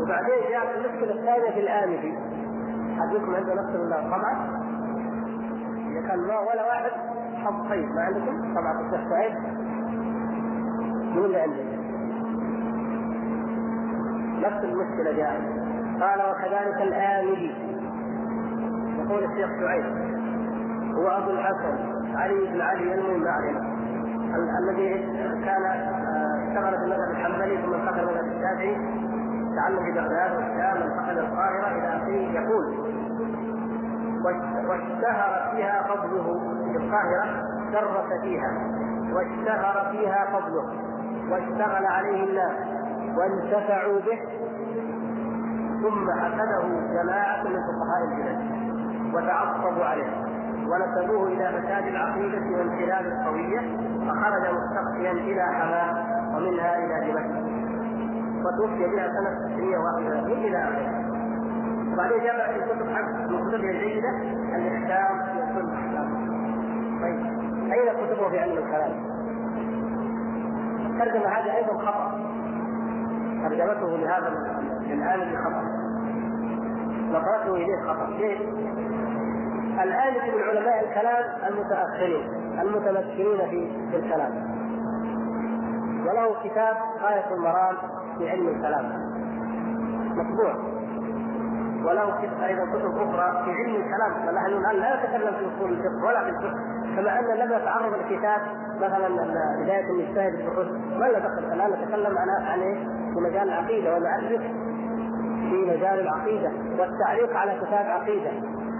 وبعدين جاءت المشكلة الثانية في الآنفي حدكم عنده نفس الطبعه إذا كان ما ولا واحد حظ طيب. ما عندكم؟ طبعا الشيخ سعيد من اللي عندك؟ نفس المشكلة جاءت. قال وكذلك الآمدي يقول الشيخ سعيد هو أبو الحسن علي بن علي علينا. الذي كان اشتغل في المذهب الحنبلي ثم انتقل المذهب الشافعي. تعلم بغداد والشام انتقل القاهره إلى اخره يقول واشتهر فيها فضله في القاهرة درس فيها واشتهر فيها فضله واشتغل عليه الناس وانتفعوا به ثم حسده جماعة من فقهاء البلاد وتعصبوا عليه ونسبوه إلى فساد العقيدة وانحلال القوية فخرج مستقيا إلى حماة ومنها إلى دمشق. وتوفي بها سنة 631 إلى آخره. وبعدين جمع كتب حق من كتبه الجيدة الإحكام في أصول الأحكام طيب أين كتبه في علم الكلام؟ الترجمة هذه أيضا خطأ. ترجمته لهذا الآن خطأ نظرته إليه خطأ. ليش؟ الآن من علماء الكلام المتأخرين المتمكنين في الكلام. وله كتاب غاية المرام. في علم الكلام. مطبوع وله أيضا كتب أخرى في علم الكلام فنحن الآن لا نتكلم في أصول الفقه ولا في الفقه كما أن لم يتعرض الكتاب مثلا بدايه المجتهد في الحسن ما لنا دخل الآن نتكلم عن عن إيه؟ في مجال العقيدة ونعرف في مجال العقيدة والتعليق على كتاب عقيدة.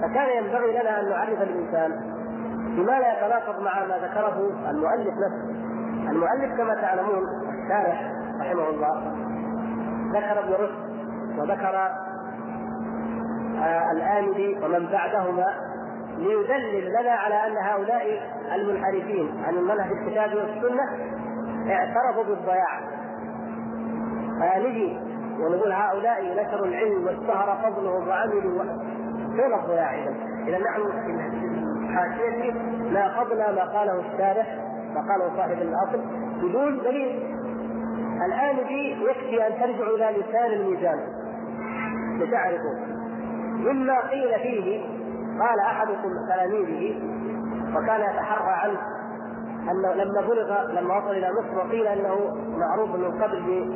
فكان ينبغي لنا أن نعرف الإنسان بما لا يتناقض مع ما ذكره المؤلف نفسه. المؤلف كما تعلمون الشارح رحمه الله. ذكر ابن رشد وذكر آه الآمدي ومن بعدهما ليدلل لنا على أن هؤلاء المنحرفين عن المنهج الكتاب والسنة اعترفوا بالضياع. فنجي ونقول هؤلاء نشروا العلم واشتهر فضلهم وعملوا فين الضياع إذا؟ إذا نحن في حاشيته ناقضنا ما قاله الشارح ما قاله صاحب الأصل بدون دليل. الآن دي يكفي أن ترجعوا إلى لسان الميزان لتعرفوا مما قيل فيه قال أحد تلاميذه وكان يتحرى عنه أنه لما بلغ لما وصل إلى مصر وقيل أنه معروف من قبل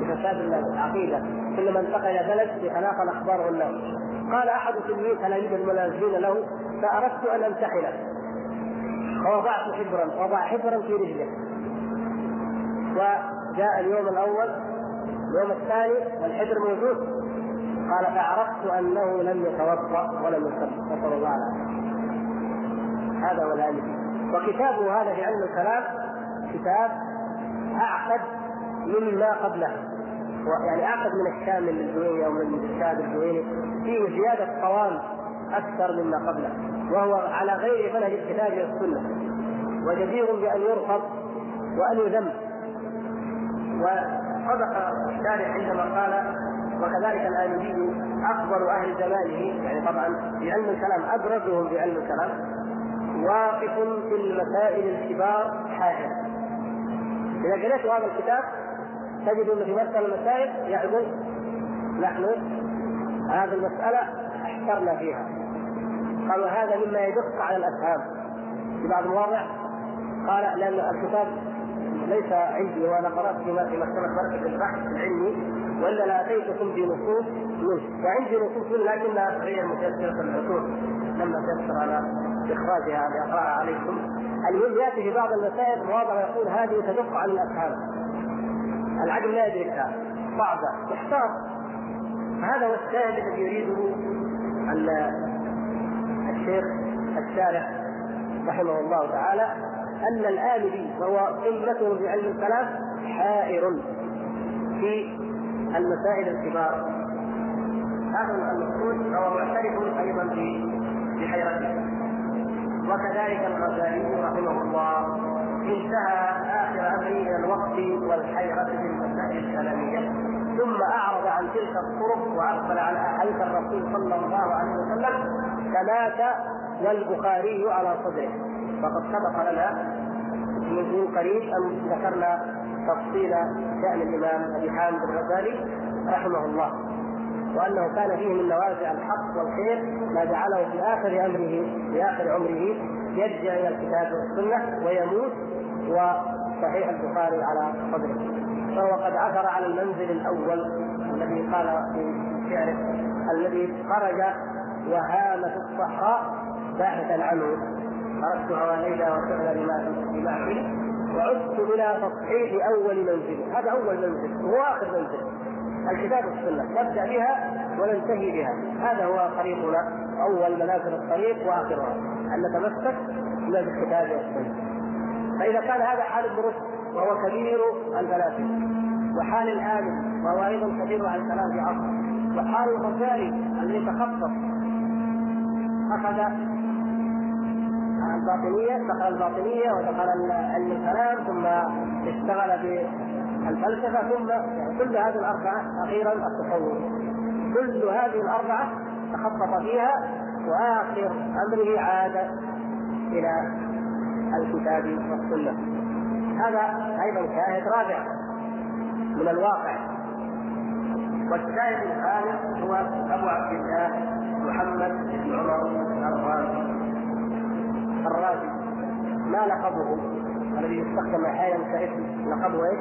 بفساد العقيدة كلما انتقل إلى بلد يتناقل أخباره الناس. قال أحد تلاميذ الملازمين له فأردت أن أمتحنه فوضعت حبرا وضع حبرا في رجله. وجاء اليوم الأول اليوم الثاني والحبر موجود. قال فعرفت أنه لم يتوضأ ولم يصلي نسال الله العافيه هذا هو الآلي وكتابه هذا في علم الكلام كتاب أعقد مما قبله. يعني أعقد من الشامل للجويني أو من الشاب الجويني. فيه زيادة قوام أكثر مما قبله. وهو على غير منهج الكتاب والسنة. وجدير بأن يرفض وأن يذم. وصدق الشارع عندما قال وكذلك الآلوبي أكبر أهل زمانه يعني طبعا في علم الكلام أبرزهم في علم الكلام واقف في المسائل الكبار حائر. إذا قريت هذا الكتاب تجد أن في مسألة المسائل يعظم نحن هذه المسألة أحترنا فيها. قال وهذا مما يدق على الأفهام. في بعض المواضع قال لأن الكتاب ليس عندي وأنا قرأت في في مكتبة مركز البحث العلمي وإلا لاتيتكم بنصوص منه. وعندي نصوص منه لكنها غير متيسره العصور لم اتيسر على إخراجها لأقرأها عليكم. المهم يأتي في بعض المسائل مواضع يقول هذه تدق على الأفهام. العقل لا يدركها صعبه محتار هذا هو الشاهد الذي يريده الشيخ الشارح رحمه الله تعالى. أن الآمدي وهو قمته في علم الكلام حائر في المسائل الكبار. هذا المقصود فهو معترف أيضا بحيرته وكذلك الغزالي رحمه الله انتهى آخر امره إلى الوقت والحيرة في المسائل الكلاميه ثم أعرض عن تلك الطرق وأقبل على احاديث الرسول صلى الله عليه وسلم فمات والبخاري على صدره. فقد سبق لنا من قريب أن ذكرنا تفصيل شأن الإمام أبي حامد الغزالي رحمه الله وأنه كان فيه من نوازع الحق والخير ما جعله في آخر أمره في آخر عمره يرجع إلى الكتاب والسنة ويموت وصحيح البخاري على صدره. فهو قد عثر على المنزل الأول الذي قال في شعره الذي خرج وهام في الصحراء باحثا عنه. خرجت هوى ليلى وشغل بمعقل وعدت إلى تصحيح أول منزل. هذا أول منزل وهو آخر منزل. الكتاب والسنة. نبدأ بها وننتهي بها. هذا هو طريقنا أول منازل الطريق وآخرها. أن نتمسك بالكتاب والسنة. فإذا كان هذا حال ابن رشد وهو كبير الفلاسفه وحال الآدم وهو أيضا كبير عن ثلاث عصر وحال الغزالي الذي تخصص. أخذ الباطنية دخل الباطنية ودخل علم الكلام ثم اشتغل بالفلسفة ثم يعني كل هذه الأربعة أخيرا التصوف كل هذه الأربعة تخصص فيها وآخر أمره عاد إلى الكتاب والسنة. هذا أيضا شاهد رابع من الواقع. والشاهد الخامس هو أبو عبد الله محمد بن عمر الرازي الرازي ما لقبه الذي يستخدم أحيانا كاسم لقبه إيش؟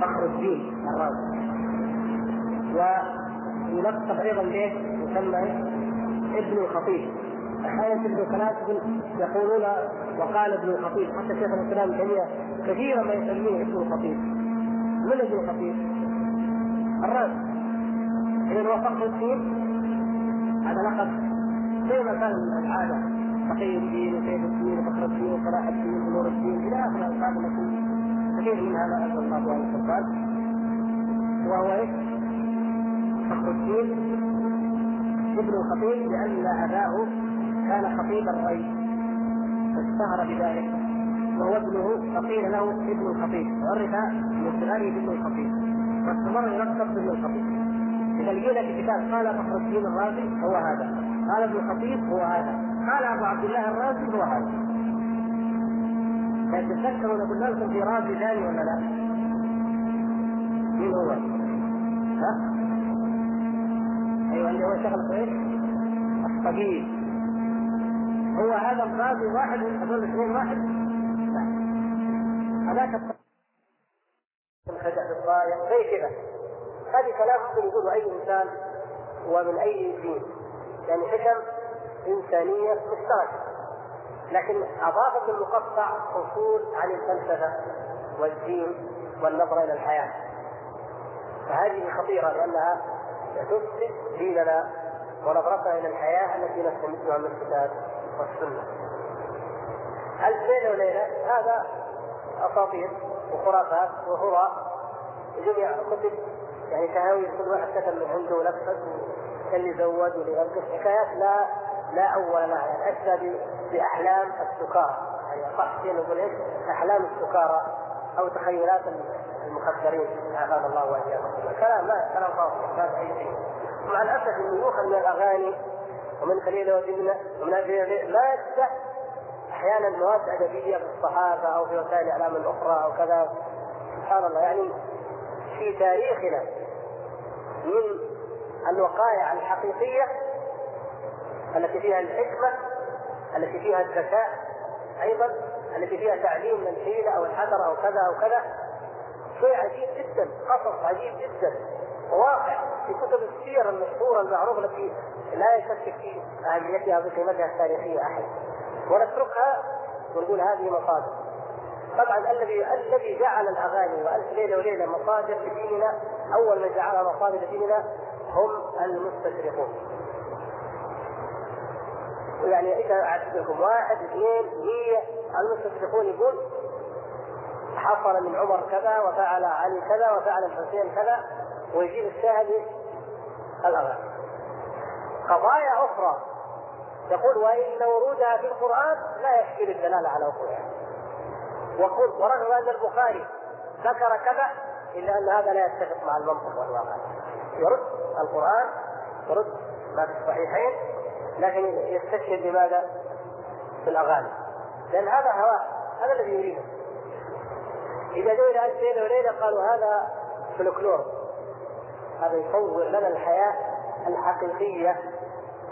فخر الدين الرازي ويلقب أيضا به يسمى إيش؟ ابن الخطيب. أحيانا تجد الفلاسفه يقولون وقال ابن الخطيب حتى شيخ الإسلام ابن تيمية كثيرا ما يسميه ابن الخطيب. من ابن الخطيب؟ الرازي اذا هو فخر الدين؟ هذا لقب. زي ما كان العادة؟ تقي الدين وسيف الدين وفخر الدين وصلاح الدين ونور الدين إلى آخر الالقاب التي كثير من هذا اسال الله ان يتقبل وهو إيش؟ فخر الدين. ابن الخطيب لأن أباه كان خطيب الري فاشتهر بذلك. وهو ابنه فقيل له ابن الخطيب. وعرف من صغره ابن الخطيب. واستمر يلقب بابن الخطيب. إذا لقينا في كتاب قال فخر الدين الرازي هو هذا. قال ابن الخطيب هو هذا. قال أبو عبد الله الرازي هو هذا يعني تتذكروا لو قلنا لكم في رازي ثاني ولا لا؟ مين هو؟ ها؟ أيوه اللي هو شغل إيش؟ الطبيب هو هذا الرازي واحد هذول الاثنين واحد؟ لا هذاك الطبيب زي كذا هذه كلام ممكن يقوله أي إنسان ومن أي دين يعني حكم انسانيه مشتركه لكن أضافت المقطع اصول عن الفلسفة والدين والنظره إلى الحياة. فهذه خطيرة لأنها تفسد ديننا ونظرتنا إلى الحياة التي نستمدها من الكتاب والسنة. ألف ليله وليلة؟ هذا أساطير وخرافات وهراء جميع كتب يعني كهاوي كل واحد كتب من عنده ونفس اللي زود واللي حكايات لا لا أول لها يعني بأحلام السكارى. يعني صح كذا نقول إيش؟ أحلام السكارى أو تخيلات المخدرين. عافانا الله وإياكم. كلام ما كلام فاضي ما في أي شيء. مع الأسف انه يؤخذ من الأغاني ومن خليل ودمنه ومن ما يفتح أحيانا مواد أدبية في الصحافة أو في وسائل الاعلام الاخرى أو كذا. سبحان الله يعني في تاريخنا من الوقائع الحقيقية التي فيها الحكمة التي فيها الذكاء أيضا التي فيها تعليم من الحيلة أو الحذر أو كذا أو كذا. شيء عجيب جدا قصص عجيب جدا. واقع في كتب السير المشهورة المعروفة التي لا يشكك في أهميتها وقيمتها التاريخية أحد. ونتركها ونقول هذه مصادر. طبعا الذي الذي جعل الأغاني وألف ليلة وليلة مصادر لديننا أول من جعلها مصادر لديننا هم المستشرقون. يعني اذا اعدت لكم واحد اثنين مية المستشرقون يقول حصل من عمر كذا وفعل علي كذا وفعل الحسين كذا ويجيب الشاهد الاغاني. قضايا أخرى يقول وإن ورودها في القرآن لا يحكي الدلاله على وقوعها. وقل ورغم ان البخاري ذكر كذا إلا أن هذا لا يتفق مع المنطق والواقع يرد القرآن يرد ما في الصحيحين لكن يستشهد بماذا؟ بالاغاني لأن هذا هواه هذا الذي يريده. إذا جو إلى ألف ليلة وليلة قالوا هذا فلكلور. هذا يصور لنا الحياة الحقيقية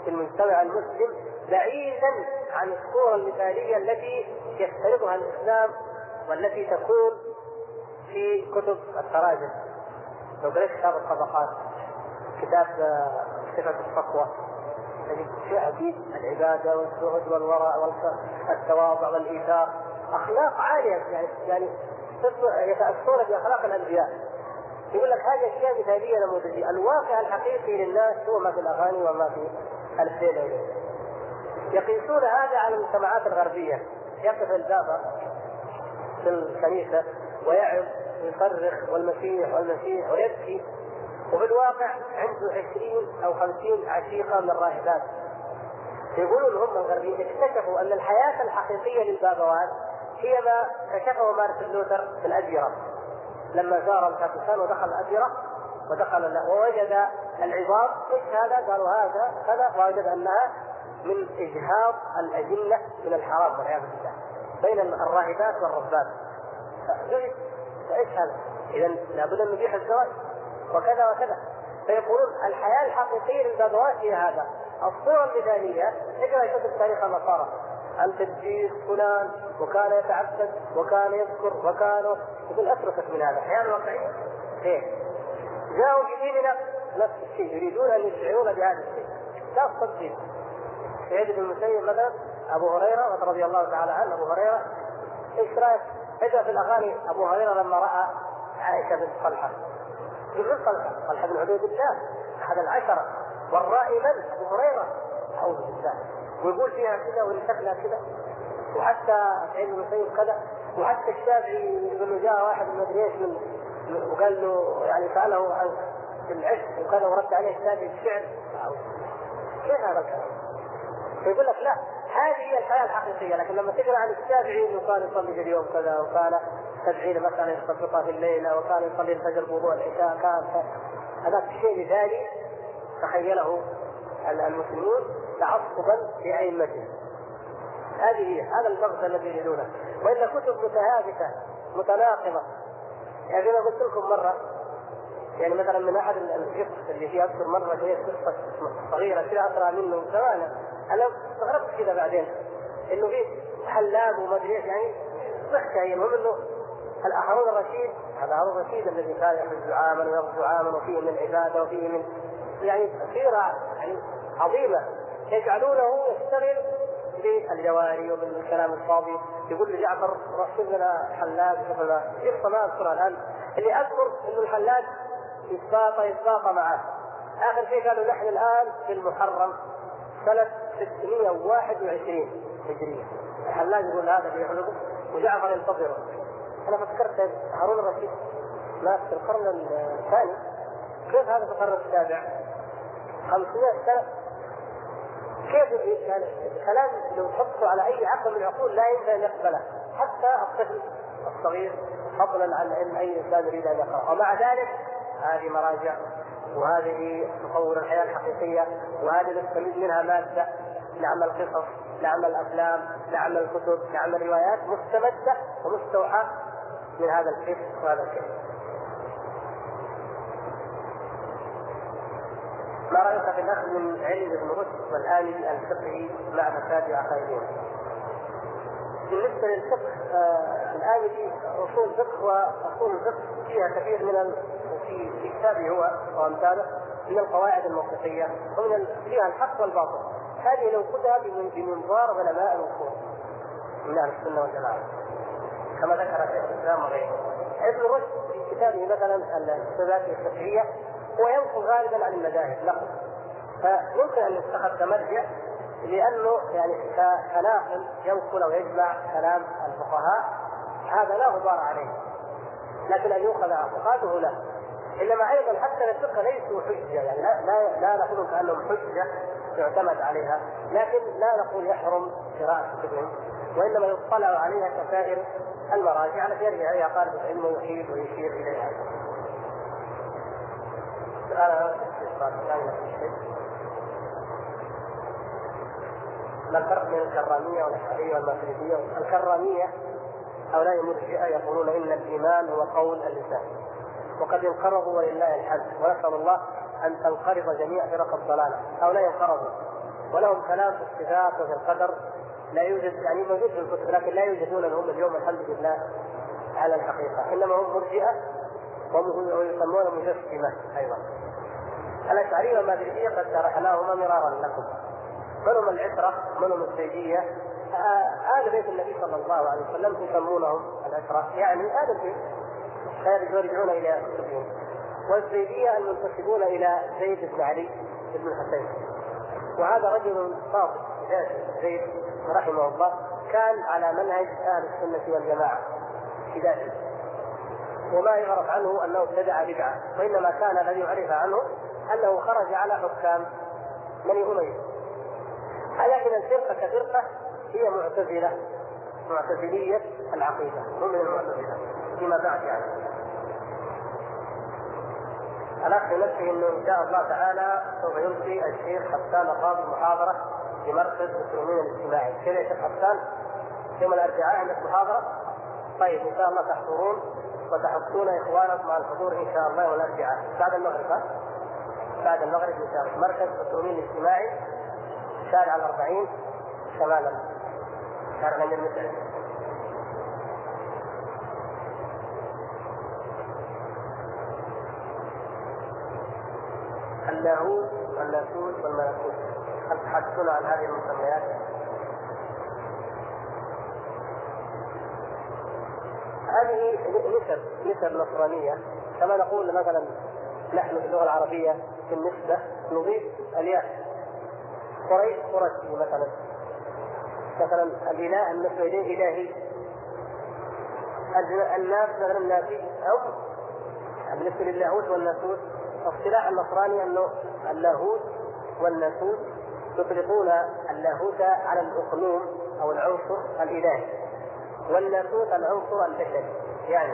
في المجتمع المسلم بعيدا عن الصورة المثالية التي يفترضها الإسلام والتي تكون في كتب التراجم. لو قريت كتاب الطبقات كتاب صفة الصفوة العبادة والزهد والورع والتواضع والإيثار. أخلاق عالية يعني يعني يتأثرون بأخلاق الأنبياء. يقول لك هذه أشياء مثالية نموذجية، الواقع الحقيقي للناس هو ما في الأغاني وما في الفيلم يقيسون هذا على المجتمعات الغربية. يقف البابا في الكنيسه ويعظ ويصرخ والمسيح والمسيح ويبكي. وفي الواقع عنده عشرين أو خمسين عشيقة من الراهبات يقولون هم الغربيين اكتشفوا أن الحياة الحقيقية للبابوات هي ما كشفه مارتن لوثر في الاديره لما زار الفاتيكان ودخل الاديره ودخل ووجد العظام إيش هذا؟ قالوا هذا كذا ووجد أنها من إجهاض الأجنة من الحرام والعياذ بالله بين الراهبات والرهبات فايش هذا؟ اذا لابد أن نبيح الزواج وكذا وكذا. فيقولون الحياة الحقيقية للبابوات هي هذا. الصورة المثالية اقرأ كتب تاريخ النصارى القديس فلان وكان يتعبد وكان يذكر وكان يقول أتركك من هذا. الحياة الواقعيه إيه. جاءوا في ديننا نفس الشيء يريدون أن يشعرون بهذا الشيء. لا تصدق سعيد بن المسيب مثلا أبو هريرة رضي الله تعالى عنه أبو هريرة. إيش رأيك؟ في الأغاني أبو هريرة لما رأى عائشة بنت طلحه بن طلحه طلحه بن عبيد الله أحد العشره والرائي من؟ أبو هريرة. أعوذ بالله. ويقول فيها كذا ونسبنا كذا. وحتى سعيد بن المسيب كذا. وحتى الشافعي يقول له جاء واحد من مدري إيش من وقال له يعني سأله عن العشق وكذا ورد عليه الشافعي بالشعر كيف هذا الكلام؟ فيقول لك لا هذه هي الحياة الحقيقية لكن لما تقرأ عن الشافعي إنه كان يصلي في اليوم كذا وكان سبعين مسألة يخططها في الليلة وكان يصلي الفجر بوضوء العشاء كان هذا شيء مثالي تخيله المسلمون تعصبا لأئمتهم هذه هي هذا البغض الذي يريدونه. وإلا كتب متهافته متناقضة يعني زي ما قلت لكم مرة يعني مثلا من أحد القصص اللي فيها أذكر مرة هي قصة صغيرة كذا أقرأ منه زمان. أنا استغربت كذا بعدين إنه في حلاق وما أدري إيش يعني ضحكة هي المهم إنه هارون الرشيد هذا هارون الرشيد الذي كان يحج عاما ويغزو عاما وفيه من العباده وفيه من يعني سيره يعني عظيمة. يجعلونه يشتغل بالجواري وبالكلام الفاضي. يقول لجعفر رسل لنا حلاق شوف قصه ما اذكرها الآن؟ اللي أذكر إنه الحلاق يتباطى يتباطى معه. آخر شيء قالوا نحن الآن في المحرم سنة 621 هجرية. الحلاج يقول هذا بيحلقه وجعفر ينتظره. أنا فكرت هارون الرشيد. مات في القرن الثاني. كيف هذا في القرن السابع؟ 500 سنة. كيف يعني كلام لو تحطه على أي عقل من العقول لا يمكن أن يقبله. حتى الطفل الصغير فضلا عن إن أي إنسان يريد أن يقرأ. ومع ذلك هذه مراجع وهذه تصور الحياة الحقيقية وهذه نستفيد منها مادة نعمل قصص نعمل أفلام نعمل كتب نعمل روايات مستمدة ومستوحاة. من هذا الفكر وهذا الكلام. ما رأيك في الاخذ من علم ابن رشد والآلي الفقهي مع فساد عقائدهم؟ بالنسبة للفقه آه الآلي أصول فقه وأصول الفقه فيها كثير من في في كتابه هو وأمثاله من القواعد المنطقيه ومن فيها الحق والباطل هذه خذها بمنظار علماء الاصول من أهل السنة والجماعة كما ذكر شيخ الإسلام وغيره. ابن رشد في كتابه مثلا الثبات الفقهيه هو ينقل غالبا عن المذاهب نقل فيمكن أن يتخذ كمرجع لأنه يعني كناقل ينقل أو يجمع كلام الفقهاء هذا لا غبار عليه. لكن أن يؤخذ اعتقاده لا. إنما أيضا حتى الفقه ليسوا حجة يعني لا لا, لا نقول كأنهم حجة يعتمد عليها لكن لا نقول يحرم قراءة كتبهم وإنما يطلع عليها كسائر المراجع التي يرجع اليها طالب العلم ويحيل ويشير إليها. سؤال ما الفرق بين الكرامية والاشعريه والماتريديه؟ الكرامية هؤلاء المرجئه يقولون إن الإيمان هو قول اللسان وقد انقرضوا ولله الحمد ونسأل الله أن تنقرض جميع فرق الضلالة هؤلاء انقرضوا ولهم كلام في الصفات وفي القدر لا يوجد يعني موجود في الكتب لكن لا يوجدون هم اليوم الحمد لله على الحقيقة. إنما هم مرجئة ويسمون مجسمة أيضا. الأشعرية والماتريديه قد شرحناهما مرارا لكم. من هم العتره من هم الزيديه آل بيت النبي صلى الله عليه وسلم يسمونهم العتره يعني هذا البيت. يرجعون إلى كتبهم والزيدية المنتسبون إلى زيد بن علي بن الحسين. وهذا رجل صادق زيد. رحمه الله كان على منهج أهل السنة والجماعة. في وما يعرف عنه أنه ابتدع بدعة وإنما كان الذي يعرف عنه أنه خرج على حكام بني أمية. لكن الفرقة كفرقة هي معتزلة معتزلية العقيدة هم من المعتزلة فيما بعد يعني. الأخ نفسه إنه إن شاء الله تعالى سوف يلقي الشيخ حسان القاضي محاضرة في مركز المسلمين الاجتماعي، كذا يا شيخ حسان يوم الاربعاء عندك محاضره؟ طيب إن شاء الله تحضرون وتحثون إخوانكم على الحضور إن شاء الله يوم الاربعاء بعد المغرب ها؟ بعد المغرب إن شاء الله مركز المسلمين الاجتماعي شارع الأربعين شمالا شارع الأمير مسعد اللاهوت والناسوت والملكوت هل تحدثون عن هذه المسميات؟ هذه نسب نسب نصرانية. كما نقول مثلا نحن في اللغة العربية في النسبة نضيف الياء. قريش قرشي مثلا. مثلا الاله النسبة اليه الهي الناس مثلا الناسي أو بالنسبة للاهوت والناسوت. اصطلاح النصراني أنه اللاهوت والناسوت. يطلقون اللاهوت على الاقنوم أو العنصر الإلهي والناسوت العنصر البشري. يعني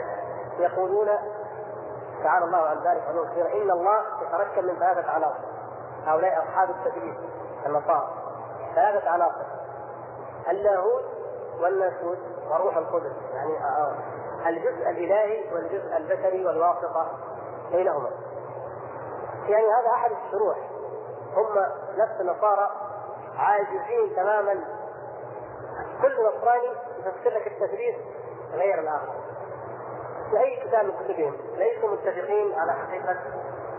يقولون تعالى الله عن ذلك علوا إن الله يتركب من ثلاثة عناصر هؤلاء أصحاب التثبيت النصارى. ثلاثة عناصر اللاهوت والناسوت وروح القدس يعني الجزء الإلهي والجزء البشري والواسطة بينهما. يعني هذا أحد الشروح. هم نفس النصارى عاجزين تماما. كل نصراني يفسر لك التثليث غير الآخر. في اي كتاب من كتبهم. ليسوا متفقين على حقيقة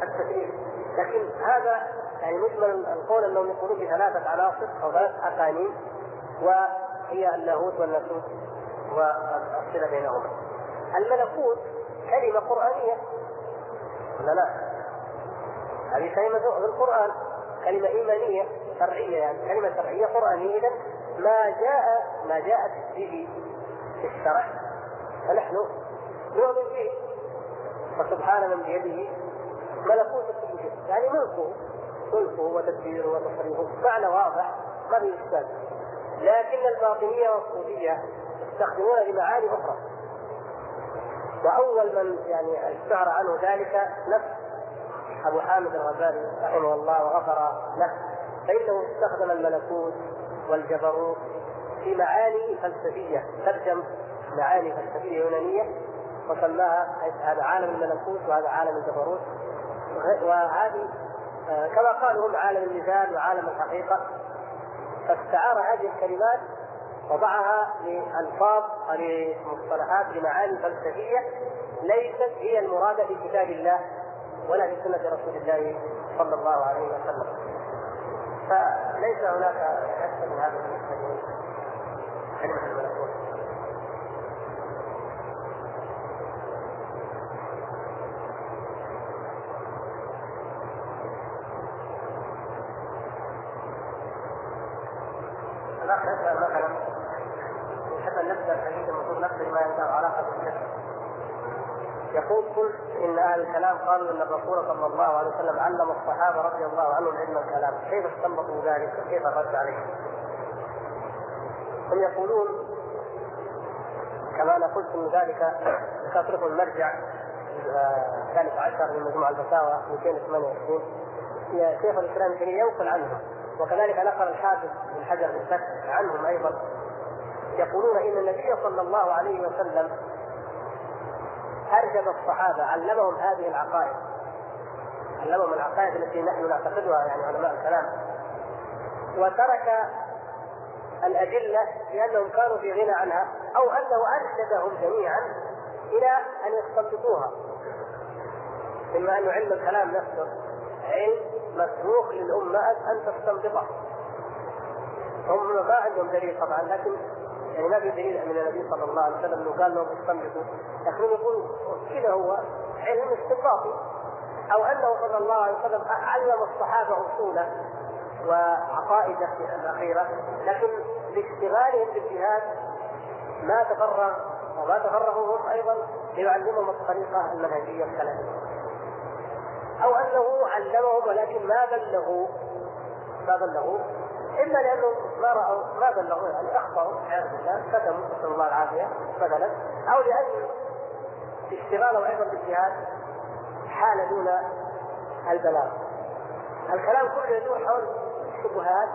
التثليث لكن هذا يعني مجمل القول أنهم يقولون بثلاثة عناصر أو ثلاث أقانيم وهي اللاهوت والناسوت والصله بينهما. الملكوت كلمة قرآنية. ولا لا؟ هذه كلمة في القرآن. كلمة إيمانية شرعية يعني كلمة شرعية قرآنية اذا ما جاء ما جاءت به في الشرع. فنحن نؤمن به فسبحان من بيده ملكوت كل شيء يعني ملكه ملكه وتدبيره وتصريفه معنى واضح ما في اشكال لكن الباطنية والصوفيه يستخدمون لمعاني أخرى. وأول من يعني اشتهر عنه ذلك نفس ابو حامد الغزالي رحمه الله وغفر له. فإنه استخدم الملكوت والجبروت في معاني فلسفية ترجم معاني فلسفية يونانية وسماها هذا عالم الملكوت وهذا عالم الجبروت. وهذه كما قالوا هم عالم المثال وعالم الحقيقة فاستعار هذه الكلمات وضعها لألفاظ ولمصطلحات لمعاني فلسفية ليست هي المرادة في كتاب الله. ولا في سنة رسول الله صلى الله عليه وسلم. فليس هناك أكثر من هذا الملكوت الأخ يسأل مثلا ان نبدا الحديث المفروض نقصد ما له علاقة بالجسد يقول قلت إن أهل الكلام قالوا إن الرسول صلى الله عليه وسلم علم الصحابة رضي الله عنهم علم الكلام، كيف استنبطوا ذلك؟ وكيف الرد عليه؟ هم يقولون كما أنا قلت إن ذلك ذكرت المرجع الثالث عشر من مجموع الفتاوى 228 شيخ الإسلام ابن ينقل عنهم. وكذلك نقل الحافظ بن حجر بن فتح عنهم أيضا. يقولون إن النبي صلى الله عليه وسلم ارشد الصحابة علمهم هذه العقائد. علمهم العقائد التي نحن نعتقدها يعني علماء الكلام. وترك الأدلة لأنهم كانوا في غنى عنها أو أنه أرشدهم جميعا إلى أن يستنبطوها. بما أن علم الكلام نفسه علم مسروق للأمة أن تستنبطه. هم ما عندهم دليل طبعا لكن يعني ما في دليل من النبي صلى الله عليه وسلم انه قال لهم استنبطوا لكن يقول كذا هو علم استنباطي أو أنه صلى الله عليه وسلم علم الصحابة اصوله وعقائده الأخيرة لكن لاشتغالهم بالجهاد ما تفرغ وما تفرغوا هم أيضا ليعلمهم الطريقة المنهجية السلفيه أو أنه علمهم ولكن ما بلغوا ما بلغوا اما لانهم ما راوا ما بلغوا يعني أخطأوا والعياذ بالله كتموا نسأل الله العافية مثلا أو لأن اشتغالهم أيضا بالجهاد حال دون البلاغ. الكلام كله يدور حول الشبهات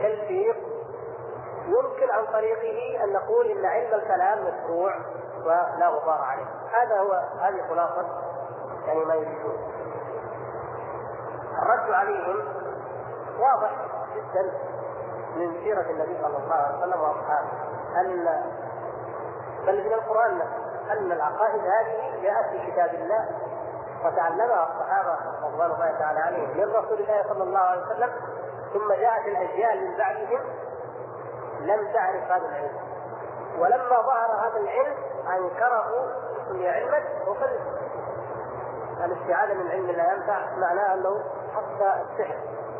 تلفيق يمكن عن طريقه أن نقول إن علم الكلام مشروع ولا غبار عليه. هذا هو هذه خلاصة يعني ما يريدون. الرد عليهم واضح. جدا من سيرة النبي صلى الله عليه وسلم وأصحابه. أن بل من القرآن أن العقائد هذه جاءت في كتاب الله وتعلمها الصحابة رضوان الله تعالى عليهم من رسول الله صلى الله عليه وسلم ثم جاءت الأجيال من بعدهم لم تعرف هذا العلم. ولما ظهر هذا العلم أنكره سمي علما وقد الاستعاذة من علم لا ينفع معناه أنه حتى السحر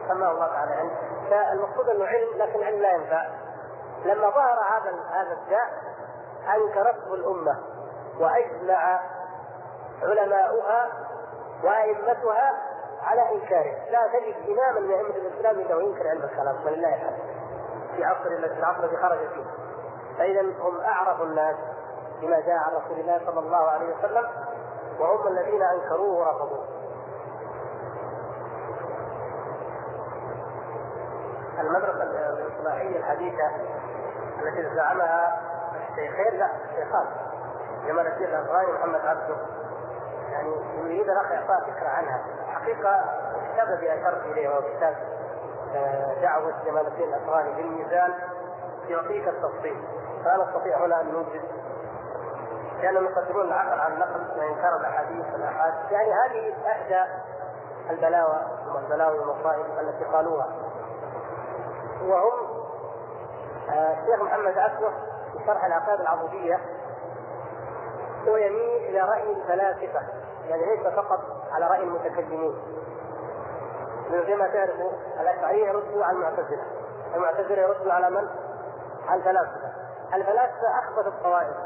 سماه الله تعالى علم فالمقصود أنه علم لكن علم لا ينفع. لما ظهر هذا هذا الداء أنكرته الأمة وأجمع علماؤها وأئمتها على إنكاره. لا تجد إماما من أئمة الإسلام إلا وينكر علم الكلام ولله الحمد في عصر العصر الذي خرج فيه. فإذا هم أعرف الناس بما جاء عن رسول الله صلى الله عليه وسلم وهم الذين أنكروه ورفضوه. المدرسة الإصلاحية الحديثة التي زعمها الشيخين لا الشيخان. جمال الدين الأفغاني ومحمد عبده. يعني يريد الأخ إعطاء فكرة عنها. حقيقة الكتاب الذي أشرت إليه هو كتاب آه، دعوة جمال الدين الأفغاني بالميزان يعطيك التفصيل. فلا نستطيع هنا أن نوجد لأنهم يقدمون العقل على النقل وانكار الأحاديث والاحاد يعني هذه إحدى البلاوى والبلاوي والمصائب التي قالوها. وهم آه، الشيخ محمد عبده في شرح العقائد العبوديه هو يميل إلى رأي الفلاسفة يعني ليس فقط على رأي المتكلمين. زي ما تعرفوا الأشعرية يردوا على المعتزلة. المعتزلة يردوا على من؟ على الفلاسفة. الفلاسفة أخبث الطوائف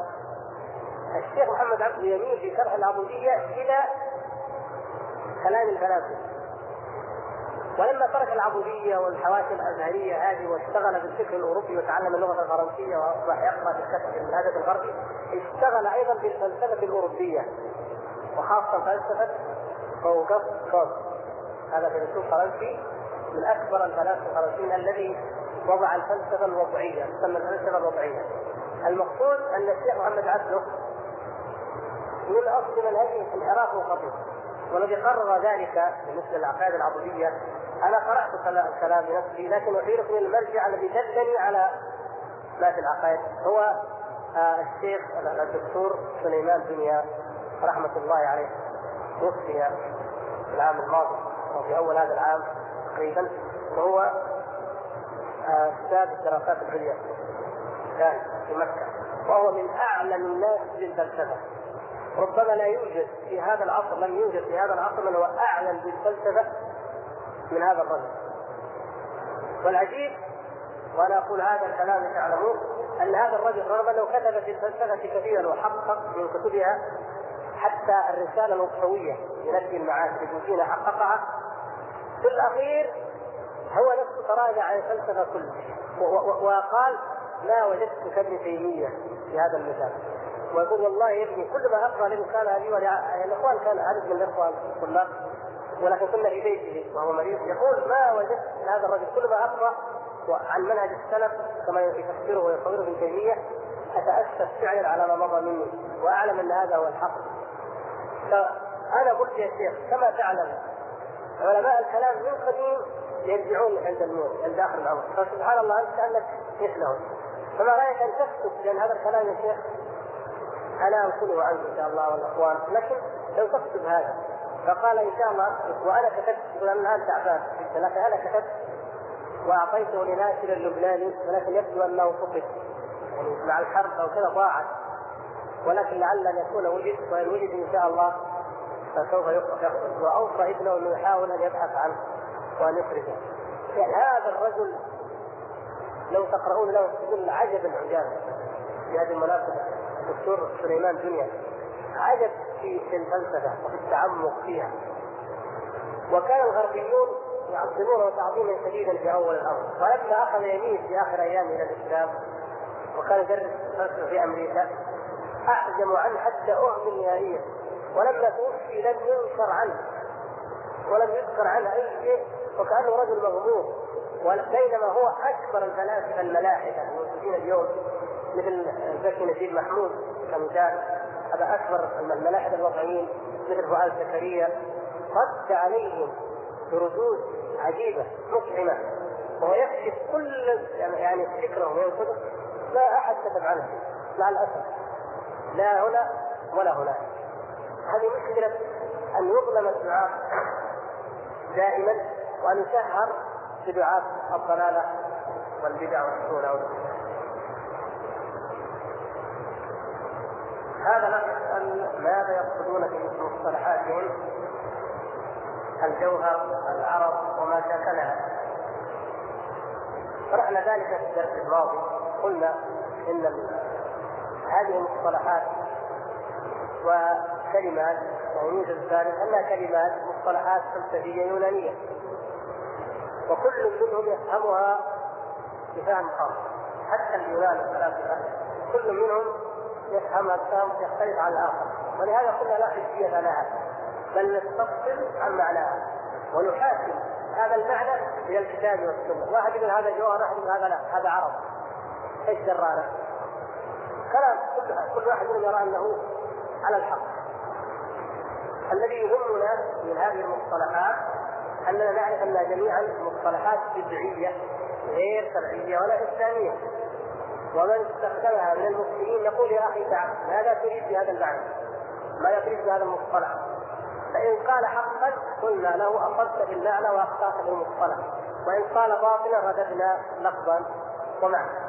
الشيخ محمد عبد يميل في شرح العبودية إلى كلام الفلاسفة. ولما ترك العبودية والحواشي الأزهرية هذه واشتغل بالفكر الأوروبي وتعلم اللغة الفرنسية وأصبح يقرأ في الهدف الغربي اشتغل أيضا بالفلسفة الأوروبية وخاصة فلسفة أوغست كوت هذا فيلسوف فرنسي من أكبر الفلاسفة الفرنسيين الذي وضع الفلسفة الوضعية تسمى الفلسفة الوضعية. المقصود أن الشيخ محمد عبده من اصل منهجه الانحراف الخطير والذي قرر ذلك بالنسبة للعقائد العبودية أنا قرأت الكلام بنفسي لكن احيلكم إلى المرجع الذي دلني على ما في العقائد. هو آه الشيخ الدكتور سليمان دنيا رحمة الله عليه توفي في العام الماضي أو في أول هذا العام تقريبا وهو آه، أستاذ الدراسات العليا كان في مكة وهو من أعلم الناس بالفلسفه ربما لا يوجد في هذا العصر لم يوجد في هذا العصر من هو أعلم بالفلسفة من هذا الرجل. والعجيب وأنا أقول هذا الكلام لتعلموه أن هذا الرجل رغم أنه كتب في الفلسفة كثيرا وحقق من كتبها حتى الرسالة الوقفوية لنفي المعاد الوجوديه حققها. في الأخير هو نفسه تراجع عن الفلسفة كلها وقال ما وجدت كابن تيمية في هذا المثال ويقول والله يا ابني كل ما أقرأ الانسان هذه الإخوان كان عدد من الإخوان الطلاب. ولكن كنا في بيته وهو مريض. يقول ما وجدت هذا الرجل كل ما أقرأ عن منهج السلف كما يفسره ويصوره ابن تيمية أتأسف فعلا على ما مضى مني وأعلم أن هذا هو الحق. فأنا قلت يا شيخ كما تعلم علماء الكلام من قديم يرجعون عند الموت عند آخر العمر فسبحان الله أنت كأنك مثلهم فما رأيك أن تكتب لأن هذا الكلام يا شيخ؟ أنا أنقله عنك إن شاء الله والأخوان لكن لو تكتب هذا فقال إن شاء الله وأنا كتبت أنا الآن تعبان. لكن أنا كتبت وأعطيته لناشر اللبناني ولكن يبدو أنه فقد يعني مع الحرب أو كذا ضاعت. ولكن لعل أن يكون وجد وان وجد إن شاء الله فسوف يخرج وأوصى ابنه انه يحاول أن يبحث عنه وأن يخرجه. يعني هذا الرجل لو تقرؤون له تقول عجب العجاب في هذه المناسبه الدكتور سليمان دنيا. عجب. في الفلسفة وفي التعمق فيها. وكان الغربيون يعظمونه تعظيما شديدا في أول الأمر. ولما أخذ يميل في آخر ايامه إلى الإسلام وكان يدرس فلسفة في أمريكا اعجموا عنه حتى اهمل نهائيا ولما توفي لم ينكر عنه ولم يذكر عنه أي شيء وكأنه رجل مغمور بينما هو أكبر الفلاسفة الملاحدة الموجودين اليوم مثل زكي نجيب محمود كمثال هذا أكبر الملاحده الوضعيين مثل فؤاد زكريا. رد عليهم بردود عجيبة مفعمه وهو يكشف كل يعني فكره وينقده ما أحد كتب عنه مع الأسف. لا هنا ولا هناك. هذه مشكلة أن يظلم الدعاء دائما وأن يشهر بدعاة الضلالة والبدع والسنة هذا ماذا يقصدون في مصطلحاتهم؟ الجوهر العرض وما شاكلها. شرحنا ذلك في الدرس الماضي. قلنا إن هذه المصطلحات وكلمات يعني يوجد الثالث انها كلمات مصطلحات فلسفيه يونانية. وكل منهم يفهمها بفهم خاص. حتى اليونان الفلاسفه كل منهم يفهمها بفهم يختلف عن الآخر ولهذا قلنا لا حجية لها بل نستفصل عن معناها ونحاكم هذا المعنى إلى الكتاب والسنة، واحد يقول هذا جوهر، واحد يقول هذا لا، هذا عرض. إيش درانا؟ كلام كل واحد منهم يرى أنه على الحق. الذي يهمنا من هذه المصطلحات أننا نعرف انها جميعا مصطلحات بدعية غير شرعيه ولا إسلامية. ومن استخدمها من المسلمين يقول يا أخي تعال ماذا تريد بهذا المعنى؟ ماذا تريد بهذا المصطلح؟ فإن قال حقا قلنا له أصبت بالمعنى وأخطأت بالمصطلح وإن قال باطلا رددنا لفظا ومعنى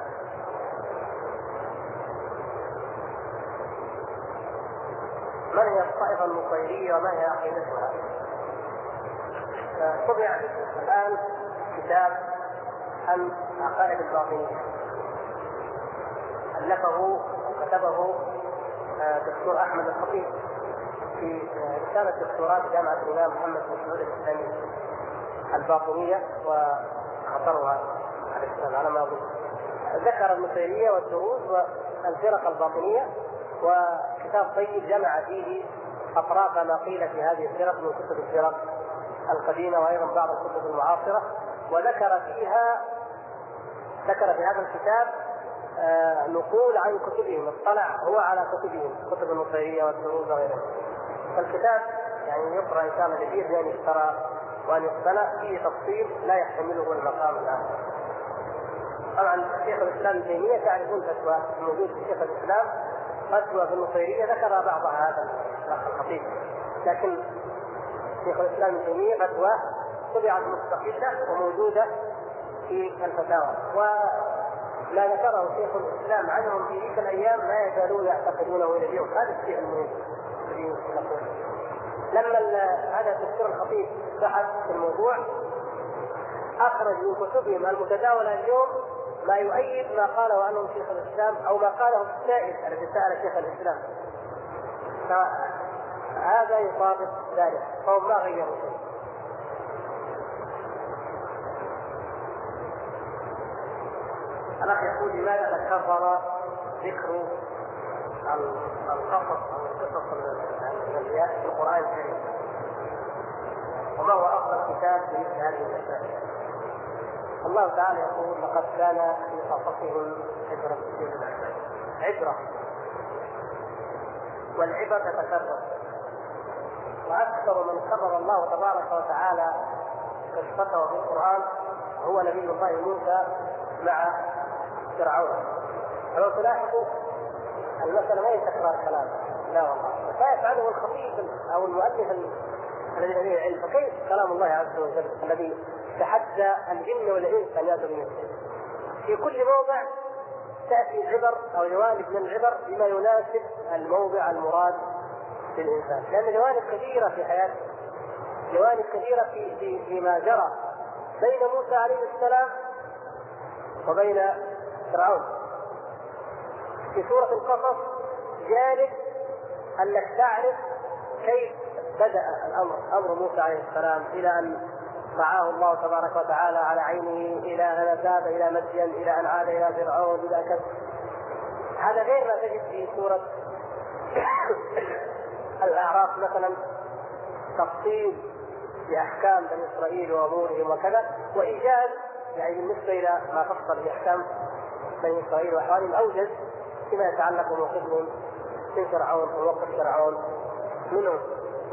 من هي الطائفة النصيرية وما هي عقيدتها؟ طبع الآن كتاب عن عقائد الباطنية ألفه وكتبه دكتور أحمد الخطيب في رسالة دكتوراه جامعة الإمام محمد بن سعود الإسلامي الباطنية وخطرها على ما أظن. ذكر النصيرية والدروز والفرق الباطنية وكتاب طيب جمع فيه أطراف ما قيل في هذه الفرق من كتب الفرق القديمة وأيضا بعض الكتب المعاصرة وذكر فيها ذكر في هذا الكتاب آه نقول عن كتبهم. اطلع هو على كتبهم كتب النصيرية والدروز وغيرها فالكتاب يعني يقرأ ان شاء الله بأن يشترى وأن يقتنى فيه تفصيل لا يحتمله المقام الآن. طبعا شيخ الإسلام ابن تيمية تعرفون فتوى موجود في شيخ الإسلام. فتوى في النصيريه ذكر بعضها هذا الاخ الخطيب لكن شيخ الإسلام ابن تيمية فتوى طبعت مستقلة وموجودة في الفتاوى. وما ذكره شيخ الإسلام عنهم في تلك الأيام ما يزالون يعتقدونه إلى اليوم. هذا الشيء المهم. نقول لما هذا الدكتور الخطيب بحث في الموضوع أخرج من كتبهم المتداوله اليوم ما يؤيد ما قاله عنهم شيخ الإسلام أو ما قاله السائل الذي سأل شيخ الإسلام. فهذا يطابق ذلك فهم ما غيروا شيء الاخ يقول لماذا تكرر ذكر القصص أو القصص الأنبياء في القرآن الكريم؟ وما هو أفضل كتاب في مثل هذه المسائل. الله تعالى يقول لقد كان في قصصهم عبرة عبرة. والعبرة تتكرر وأكثر من كرر الله تبارك وتعالى قصته في القرآن هو نبي الله موسى مع فرعون فلو تلاحظوا المسألة ما هي تكرار كلام لا والله. ما يفعله الخطيب أو المؤلف الذي لديه علم فكيف كلام الله عز وجل الذي تحدى الجن والإنس أن يأتوا بمثله؟ في كل موضع تأتي العبر أو جوانب من العبر بما يناسب الموضع المراد للإنسان لأن جوانب كثيرة في حياته. جوانب كثيرة في في فيما جرى بين موسى عليه السلام وبين فرعون. في سورة القصص جانب أنك تعرف كيف بدأ الأمر. أمر موسى عليه السلام إلى أن رعاه الله تبارك وتعالى على عينه إلى أن ذهب إلى مدين إلى أن عاد إلى فرعون إلى كذا هذا غير ما تجد في سورة *coughs* الأعراف مثلا تفصيل بأحكام بني إسرائيل وأمورهم وكذا وإيجاز يعني بالنسبة إلى ما فصل في أحكام بني إسرائيل وأحوالهم أوجز فيما يتعلق بموقفهم من فرعون وموقف فرعون منهم.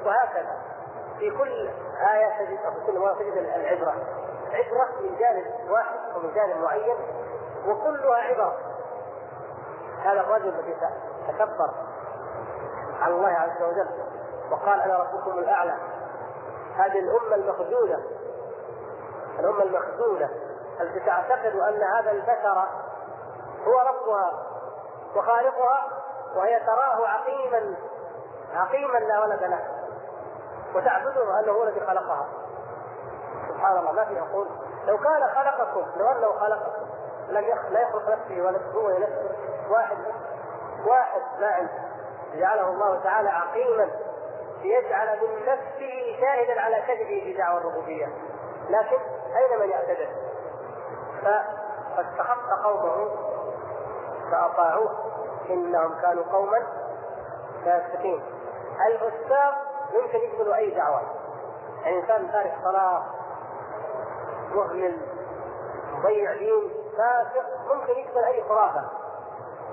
وهكذا. في كل آية تجد أو في كل مرة تجد العبرة. عبرة من جانب واحد ومن جانب معين وكلها عبر. هذا الرجل الذي تكبر على الله عز وجل وقال أنا ربكم الأعلى. هذه الأمة المخذوله الأمة المخذوله التي تعتقد أن هذا البشر هو ربها وخالقها وهي تراه عقيما عقيما لا ولد له. وتعبده أنه هو الذي خلقها. سبحان الله ما في عقول لو كان خلقكم لو أنه خلقكم لم لا يخلق نفسه ولا هو نفسه واحد واحد عنده جعله الله تعالى عقيما ليجعل من نفسه شاهدا على كذبه في دعوى الربوبية. لكن أين من يعتذر؟ فاستخف قومه فأطاعوه. إنهم كانوا قوما فاسقين. الفساق يمكن يقبلوا أي دعوة. يعني إنسان تارك صلاة مهمل مضيع دين فاسق ممكن يقبل أي خرافة.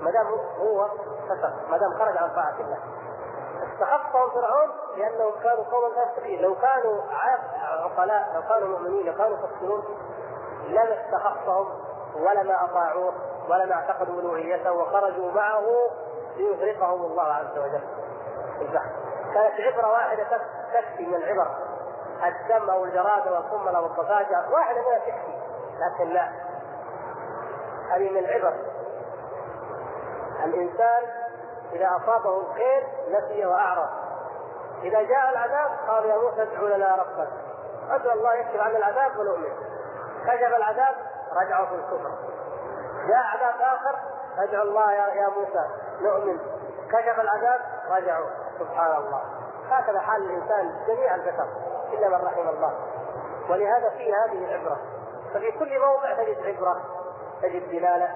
ما دام هو فسق ما دام خرج عن طاعة الله. استخفهم فرعون لأنهم كانوا قوما فاسقين. لو كانوا عقلاء لو كانوا مؤمنين لو كانوا يفكرون لما استخفهم ولما أطاعوه. ولما اعتقدوا الوهيته وخرجوا معه ليغرقهم الله عز وجل في البحر. كانت عبرة واحدة تكفي من العبر الدم أو الجراد أو القمل أو الضفادع. واحدة منها تكفي لكن لا. هذه من العبر الإنسان إذا أصابه الخير نسي وأعرض. إذا جاء العذاب قال يا موسى ادعو لنا ربك. ادعو الله يكتب عنا العذاب ونؤمن. كشف العذاب رجعوا في الكفر. جاء عذاب آخر ادعو الله يا, يا موسى نؤمن. كشف العذاب رجعوا. سبحان الله هكذا حال الإنسان جميع البشر إلا من رحم الله. ولهذا في هذه العبرة. ففي كل موضع تجد عبرة تجد دلالة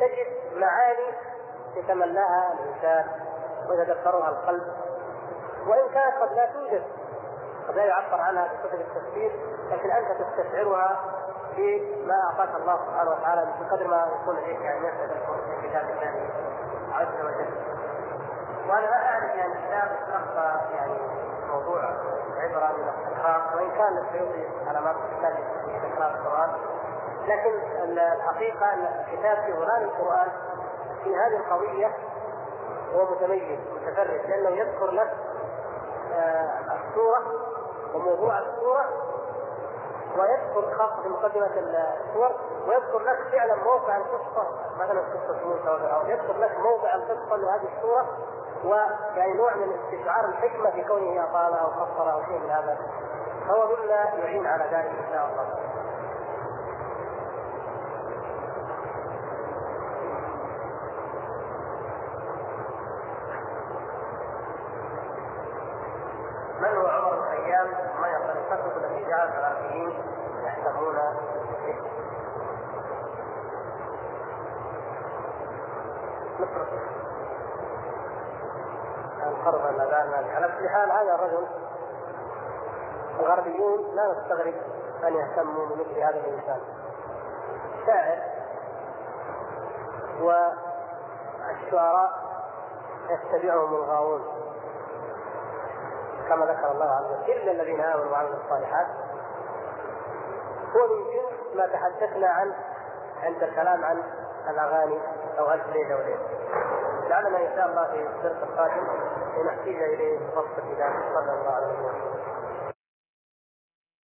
تجد معاني يتمناها الإنسان ويتذكرها القلب. وإن كانت قد لا توجد قد لا يعبر عنها في كتب التفسير لكن أنت تستشعرها بما أعطاك الله سبحانه وتعالى بقدر ما يكون لديك يعني مسألة في كتاب الله عز وجل. وأنا لا أعرف يعني الكتاب تلقى يعني موضوع عبرة من الاستقراء وإن كان السيوطي على ما في تكرار القرآن لكن الحقيقة أن الكتاب في غلام القرآن في هذه القضية هو متميز متفرد لأنه يذكر لك آه، السورة وموضوع السورة ويذكر في مقدمة السور ويذكر لك فعلا موقع القصة مثلا قصة موسى وفرعون يذكر لك موضع القصة لهذه السورة ويعني نوع من استشعار الحكمة في كونه أطال أو قصر أو شيء من هذا. فهو مما يعين على ذلك إن شاء الله. من هو عمر بن أيام ما الفتوى التي جاءت العراقيين يحسبون مصر القرب الاذان على كل حال هذا الرجل الغربيون لا نستغرب أن يهتموا بمثل هذا الإنسان. شاعر والشعراء يتبعهم الغاوون. كما ذكر الله عز وجل الا الذين آمنوا وعملوا الصالحات هو من جنس ما تحدثنا عنه عند الكلام عن الأغاني أو الف ليله وليله لعلنا إن شاء الله في الدرس القادم نحتاج إليه بسط كتاب صلى الله عليه وسلم.